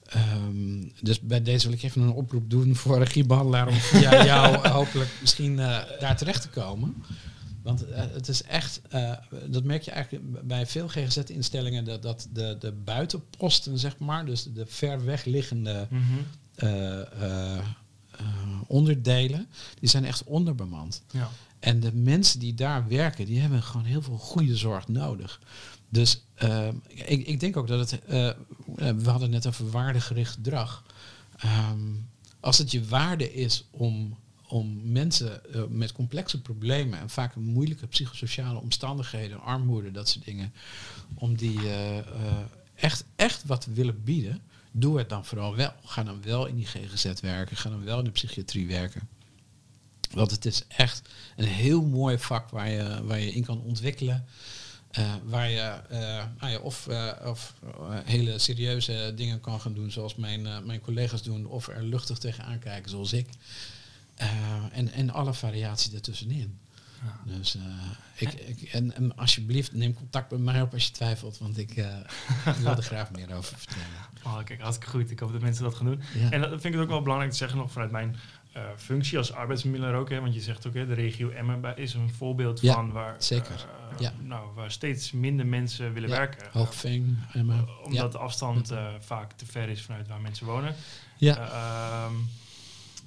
Ehm, dus bij deze wil ik even een oproep doen voor regiebehandelaar om via jou hopelijk misschien eh, daar terecht te komen. Want eh, het is echt, eh, dat merk je eigenlijk bij veel GGZ-instellingen, dat, dat de, de buitenposten, zeg maar, dus de ver weg liggende eh, eh, onderdelen, die zijn echt onderbemand. Ja. En de mensen die daar werken, die hebben gewoon heel veel goede zorg nodig. Dus ik, ik denk ook dat het, we hadden net over waardegericht gedrag. Ehm, als het je waarde is om, om mensen eh, met complexe problemen en vaak moeilijke psychosociale omstandigheden, armoede, dat soort dingen, om die eh, eh, echt, echt wat te willen bieden, doe het dan vooral wel. Ga dan wel in die GGZ werken, ga dan wel in de psychiatrie werken. Want het is echt een heel mooi vak waar je, waar je in kan ontwikkelen. waar je, nou ja, of, of hele serieuze dingen kan gaan doen, zoals mijn, mijn collega's doen, of er luchtig tegenaan kijken, zoals ik. Eh, en, en alle variaties daartussenin. Ja. Dus eh, ik, ik, en, en alsjeblieft neem contact met mij op als je twijfelt, want ik, eh, wil er graag meer over vertellen. Oh, kijk, hartstikke goed. Ik hoop dat mensen dat gaan doen. Ja. En dat vind ik het ook wel belangrijk te zeggen nog vanuit mijn functie als arbeidsmiddelaar ook. Hè, want je zegt ook, hè, de regio Emmen is een voorbeeld Ja, van waar, zeker. Ja. nou, waar steeds minder mensen willen werken. Hoogveen, Emmen. Omdat de afstand vaak te ver is vanuit waar mensen wonen. Ja. Eh, ehm,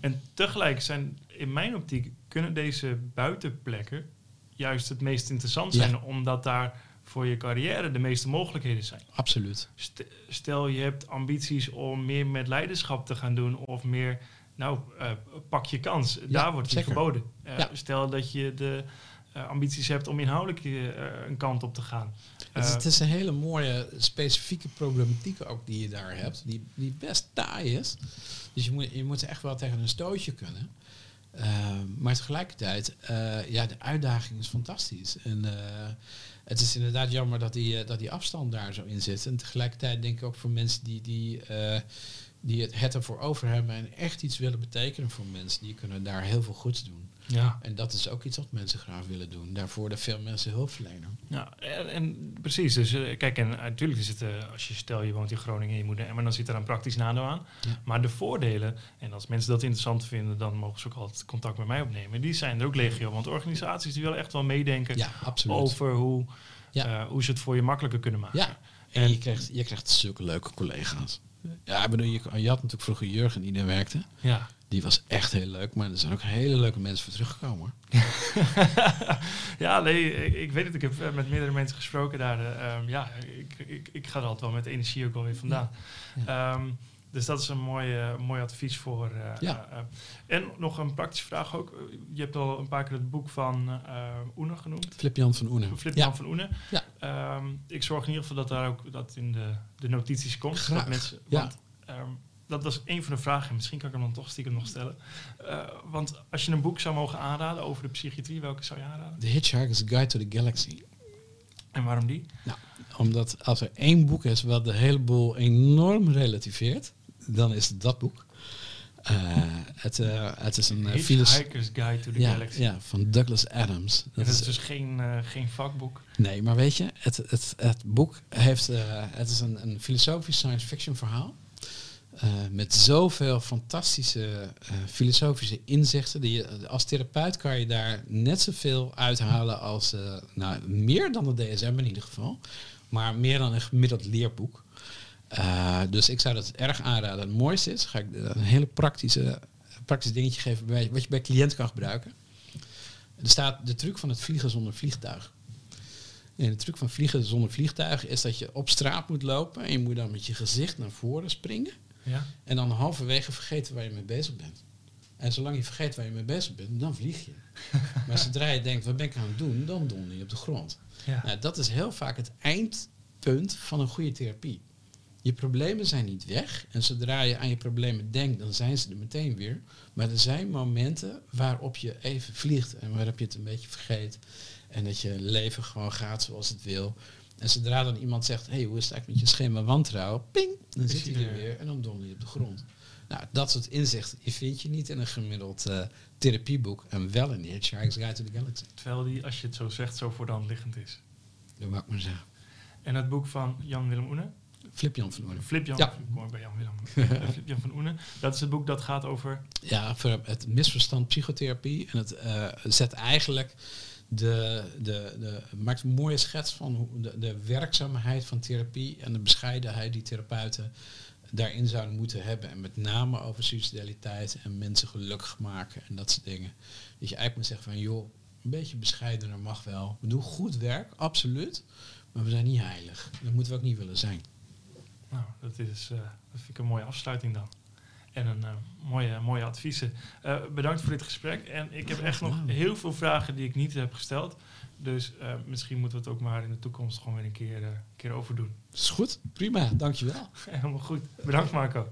en tegelijk zijn in mijn optiek kunnen deze buitenplekken juist het meest interessant Ja. zijn, omdat daar voor je carrière de meeste mogelijkheden zijn. Absoluut. St- Stel je hebt ambities om meer met leiderschap te gaan doen of meer, nou, eh, pak je kans. Daar wordt zeker. geboden. Eh, Ja. Stel dat je de eh, ambities hebt om inhoudelijk eh, een kant op te gaan. Het is, Eh, het is een hele mooie specifieke problematiek ook die je daar hebt, die, die best taai is. Dus je moet, je moet echt wel tegen een stootje kunnen. Ehm, maar tegelijkertijd, ja, de uitdaging is fantastisch. En het is inderdaad jammer dat die, dat die afstand daar zo in zit. En tegelijkertijd denk ik ook voor mensen die, die, die het, het ervoor over hebben en echt iets willen betekenen voor mensen, die kunnen daar heel veel goeds doen. Ja. En dat is ook iets wat mensen graag willen doen. Daarvoor worden veel mensen hulp verlenen. Ja, en, en precies. Dus eh, kijk, en natuurlijk is het, eh, als je stel je woont in Groningen en je moet naar Emmen, dan zit er een praktisch nadeel aan. Ja. Maar de voordelen, en als mensen dat interessant vinden, dan mogen ze ook altijd contact met mij opnemen. Die zijn er ook legio. Want organisaties die willen echt wel meedenken Ja, over hoe, Ja. eh, hoe ze het voor je makkelijker kunnen maken. Ja, en je krijgt, je krijgt zulke leuke collega's. Ja, ik bedoel, je, je had natuurlijk vroeger Jurgen die daar werkte. Ja. Die was echt heel leuk, maar er zijn ook hele leuke mensen voor teruggekomen. ja, nee, ik, ik weet het. Ik heb eh, met meerdere mensen gesproken daar. eh, ehm, ja, ik, ik, ik ga er altijd wel met energie ook wel weer vandaan. Ja. Ehm, Dus dat is een mooi, mooi advies voor. eh, Ja. en nog een praktische vraag ook. Je hebt al een paar keer het boek van Oene genoemd. Flip-Jan van Oene. Flip-Jan Ja. van Oene. Ja. Ehm, ik zorg in ieder geval dat daar ook dat in de, de notities komt. Graag. Dat mensen, Ja. Want ehm, dat was een van de vragen. Misschien kan ik hem dan toch stiekem nog stellen. Eh, want als je een boek zou mogen aanraden over de psychiatrie, welke zou je aanraden? The Hitchhiker's Guide to the Galaxy. En waarom die? Omdat als er één boek is wat de hele boel enorm relativeert, dan is het dat boek. Eh, het, eh, het is een uh, Hitchhiker's Guide to the ja, Galaxy. ja, van Douglas Adams. Dat is dus geen, geen vakboek. Nee, maar weet je, het, het, het boek heeft, het is een, een filosofisch science fiction verhaal. Eh, met zoveel fantastische eh, filosofische inzichten. Die je, als therapeut kan je daar net zoveel uithalen als, eh, nou, meer dan de DSM in ieder geval. Maar meer dan een gemiddeld leerboek. Dus ik zou dat erg aanraden. Het mooiste is, ga ik een hele praktische, praktisch dingetje geven bij, wat je bij cliënt kan gebruiken. Er staat de truc van het vliegen zonder vliegtuig. En de truc van vliegen zonder vliegtuig is dat je op straat moet lopen en je moet dan met je gezicht naar voren springen. Ja. En dan halverwege vergeten waar je mee bezig bent. En zolang je vergeet waar je mee bezig bent, dan vlieg je. maar zodra je denkt, wat ben ik aan het doen, dan donder je op de grond. Ja. Nou, dat is heel vaak het eindpunt van een goede therapie. Je problemen zijn niet weg. En zodra je aan je problemen denkt, dan zijn ze er meteen weer. Maar er zijn momenten waarop je even vliegt en waarop je het een beetje vergeet. En dat je leven gewoon gaat zoals het wil. En zodra dan iemand zegt, hey, hoe is het eigenlijk met je schema wantrouwen? Ping, dan Is zit hij hij er er. weer en dan donder je op de grond. Nou, dat soort inzichten die vind je niet in een gemiddeld eh, therapieboek. En wel in Hitchhiker's Guide to the Galaxy. Terwijl die, als je het zo zegt, zo voor de hand liggend is. Dat mag ik maar zeggen. En het boek van Jan-Willem Oene, Flip Jan van Oorlog. Flip Jan, Ja. bij Jan-Willem, Eh, Flip Jan van Oene. Dat is het boek dat gaat over, Ja, voor het misverstand psychotherapie. En het eh, zet eigenlijk de, de, de, maakt een mooie schets van hoe de, de werkzaamheid van therapie en de bescheidenheid die therapeuten daarin zouden moeten hebben. En met name over suicidaliteit en mensen gelukkig maken en dat soort dingen. Dat je eigenlijk moet zeggen van joh, een beetje bescheidener mag wel. We doen goed werk, absoluut. Maar we zijn niet heilig. Dat moeten we ook niet willen zijn. nou, dat, is, eh, dat vind ik een mooie afsluiting dan. En een eh, mooie, mooie adviezen. Eh, bedankt voor dit gesprek. En ik heb echt nog heel veel vragen die ik niet heb gesteld. Dus eh, misschien moeten we het ook maar in de toekomst gewoon weer een keer, keer overdoen. Is goed? Prima, dankjewel. Helemaal goed. Bedankt Marco.